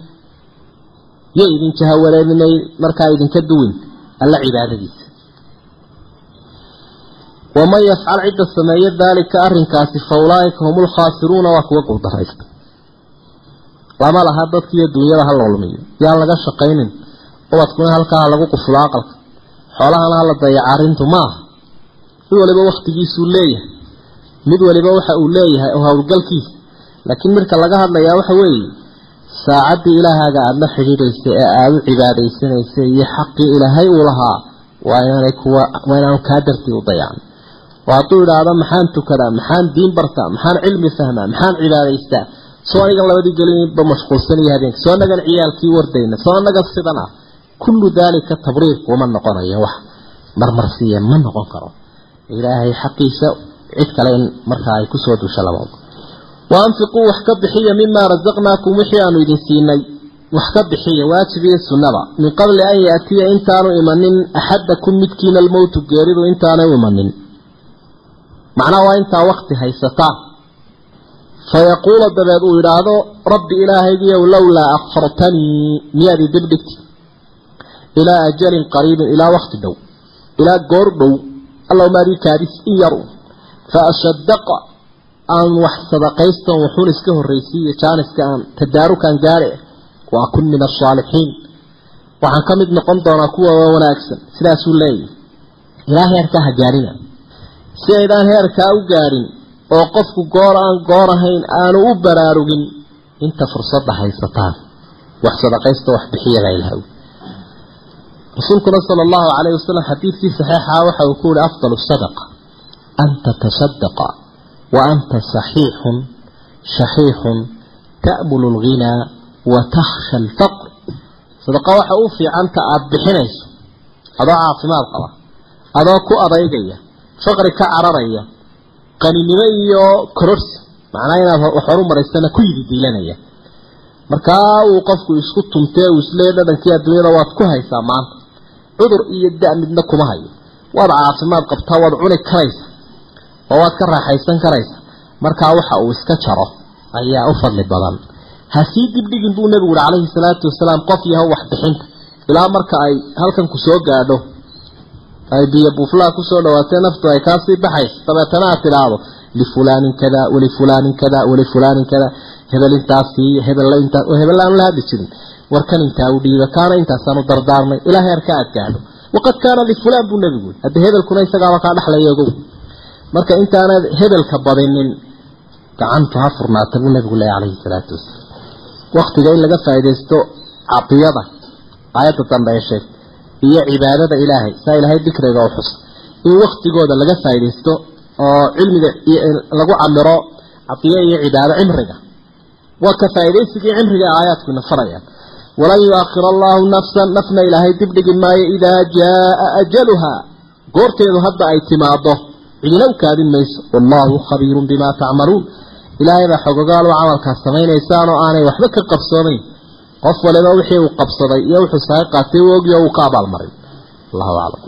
yo idin jahawareerinay markaa idinka duwin alla cibaadadiisa. Waman yafcal cidda sameeya daalika arrinkaasi fa ulaaika hum lkhaasiruuna waa kuwa guuldaraysta lama laha dadkiiyo dunyada ha loolmiyo. Yaan laga shaqaynin. Ubadkuna halkaa ha lagu qufulo aqalka xoolahana hala dayaca arrintu ma mid waliba wakhtigiisuu leeyahay mid waliba waxa uu leeyahay oo howlgalkiisa laakiin midka laga hadlayaa waxa weeye saacaddii ilaahaaga aada la xidhiidhaysa ee aada u cibaadaysanaysa iyo xaqii ilaahay uu lahaa waa inaanay kuwa waa inaanu kaa dartii u dayacan oo hadduu idhaahdo maxaan tukadaa maxaan diin bartaa maxaan cilmi fahmaa maxaan cibaadaystaa? Soo anigan labadii gelinba mashquulsaniyo habeenka soo anagan ciyaalkii wardayna soo anagan sidan kullu daalika tabriirku uma noqonayo wax marmarsiiya ma noqon karo ilaahay xaqiisa cid kale markaa ay ku soo dusho laba wa anfiquu wax ka bixiya mimaa rasaqnaakum wixii aanu idin siinay. Wax ka bixiya waajib iyo sunnaba min qabli an yaatiya intaanu imanin axadakum midkiina almowtu geeridu intaanay imanin. Macnaha waa intaa wakti haysataan fayaquula dabeed uu yidhaahdo rabbi ilaahaygiiyow lowlaa akfartanii miyaad i dibdhigti ilaa ajalin qariibin ilaa wakti dhow. Ilaa goor dhow allaw maadii kaadis in yaru. Fa ashadaqa aan wax sadaqaystan wuxuun iska horraysiiyo jaaniska aan tadaarukaan gaare waa kun min asaalixiin waxaan ka mid noqon doonaa kuwa wanaagsan sidaasuu leeyahy ilaa heerkaa ha gaarina. Si aydaan heerkaa u gaadhin oo qofku goor aan goor ahayn aanu rasuulkuna sala allahu calayhi wasalam xadiidkii saxiixa waxa uu ku yihi afdalu sadaqa an tatasadaqa wa anta saxiixun shaxiixun ta'mulu alghinaa wa takhsha alfaqr. Sadaqa waxa u fiicanta aada bixinayso adoo caafimaad qaba adoo ku adaygaya faqri ka cararaya qaninimo iyo kororsi macnaa inaad wax horu maraysana ku yidi diilanaya. Markaa uu qofku isku tumtee uu isleeya dhadhankii adduunyada waad ku haysaa maanta cudur iyo da midna kuma hayo. Waad caafimaad qabtaa waad cuni karaysa oo waad ka raaxaysan karaysa. Markaa waxa uu iska jaro ayaa u fadli badan. Ha sii dibdhigin buu nebigu uhi calayhi salaatu wasalaam qof yahow waxbixinta ilaa marka ay halkan ku soo gaadho ay biyo buuflaha ku soo dhawaatee naftu ay kaasii baxayso dabeetana aad tidhaahdo lifulaanin kada walifulaanin kada walifulaanin kada. Hebel intaas siiyo hebella oo hebel aan la hadli jirin warkan intaa u dhiiba kaana intaasaanu dardaarnay ilaa heerka aad gaadho waqad kaana lifulaan buu nebigu yii hadda hebelkuna isagaaba kaa dhexlaya ogow. Marka intaanad hebelka badinin gacantu ha furnaata buu nebigu leeya calayhi salaatu wasalaam. Waktiga in laga faaidaysto cadiyada aayadda dambe ee sheeg iyo cibaadada ilaahay saa ilaahay dikriga u xus in waktigooda laga faaidaysto oo cilmiga lagu camiro cadiyo iyo cibaado cimriga. Waa ka faaidaysigii cimriga ee farayaan walan yu-akhir allahu nafsan nafna ilaahay dibdhigi maayo idaa jaaa ajaluha goorteedu hadda ay timaado cidina u kaadin mayso wallaahu khabiirun bimaa tacmaluun ilaahay baa xogogaal u camalkaas samaynaysaan oo aanay waxba ka qabsoomayn qof waliba wixii uu qabsaday iyo wuxuu saga qaatay u ogyo uu ka abaalmaray allahu aclam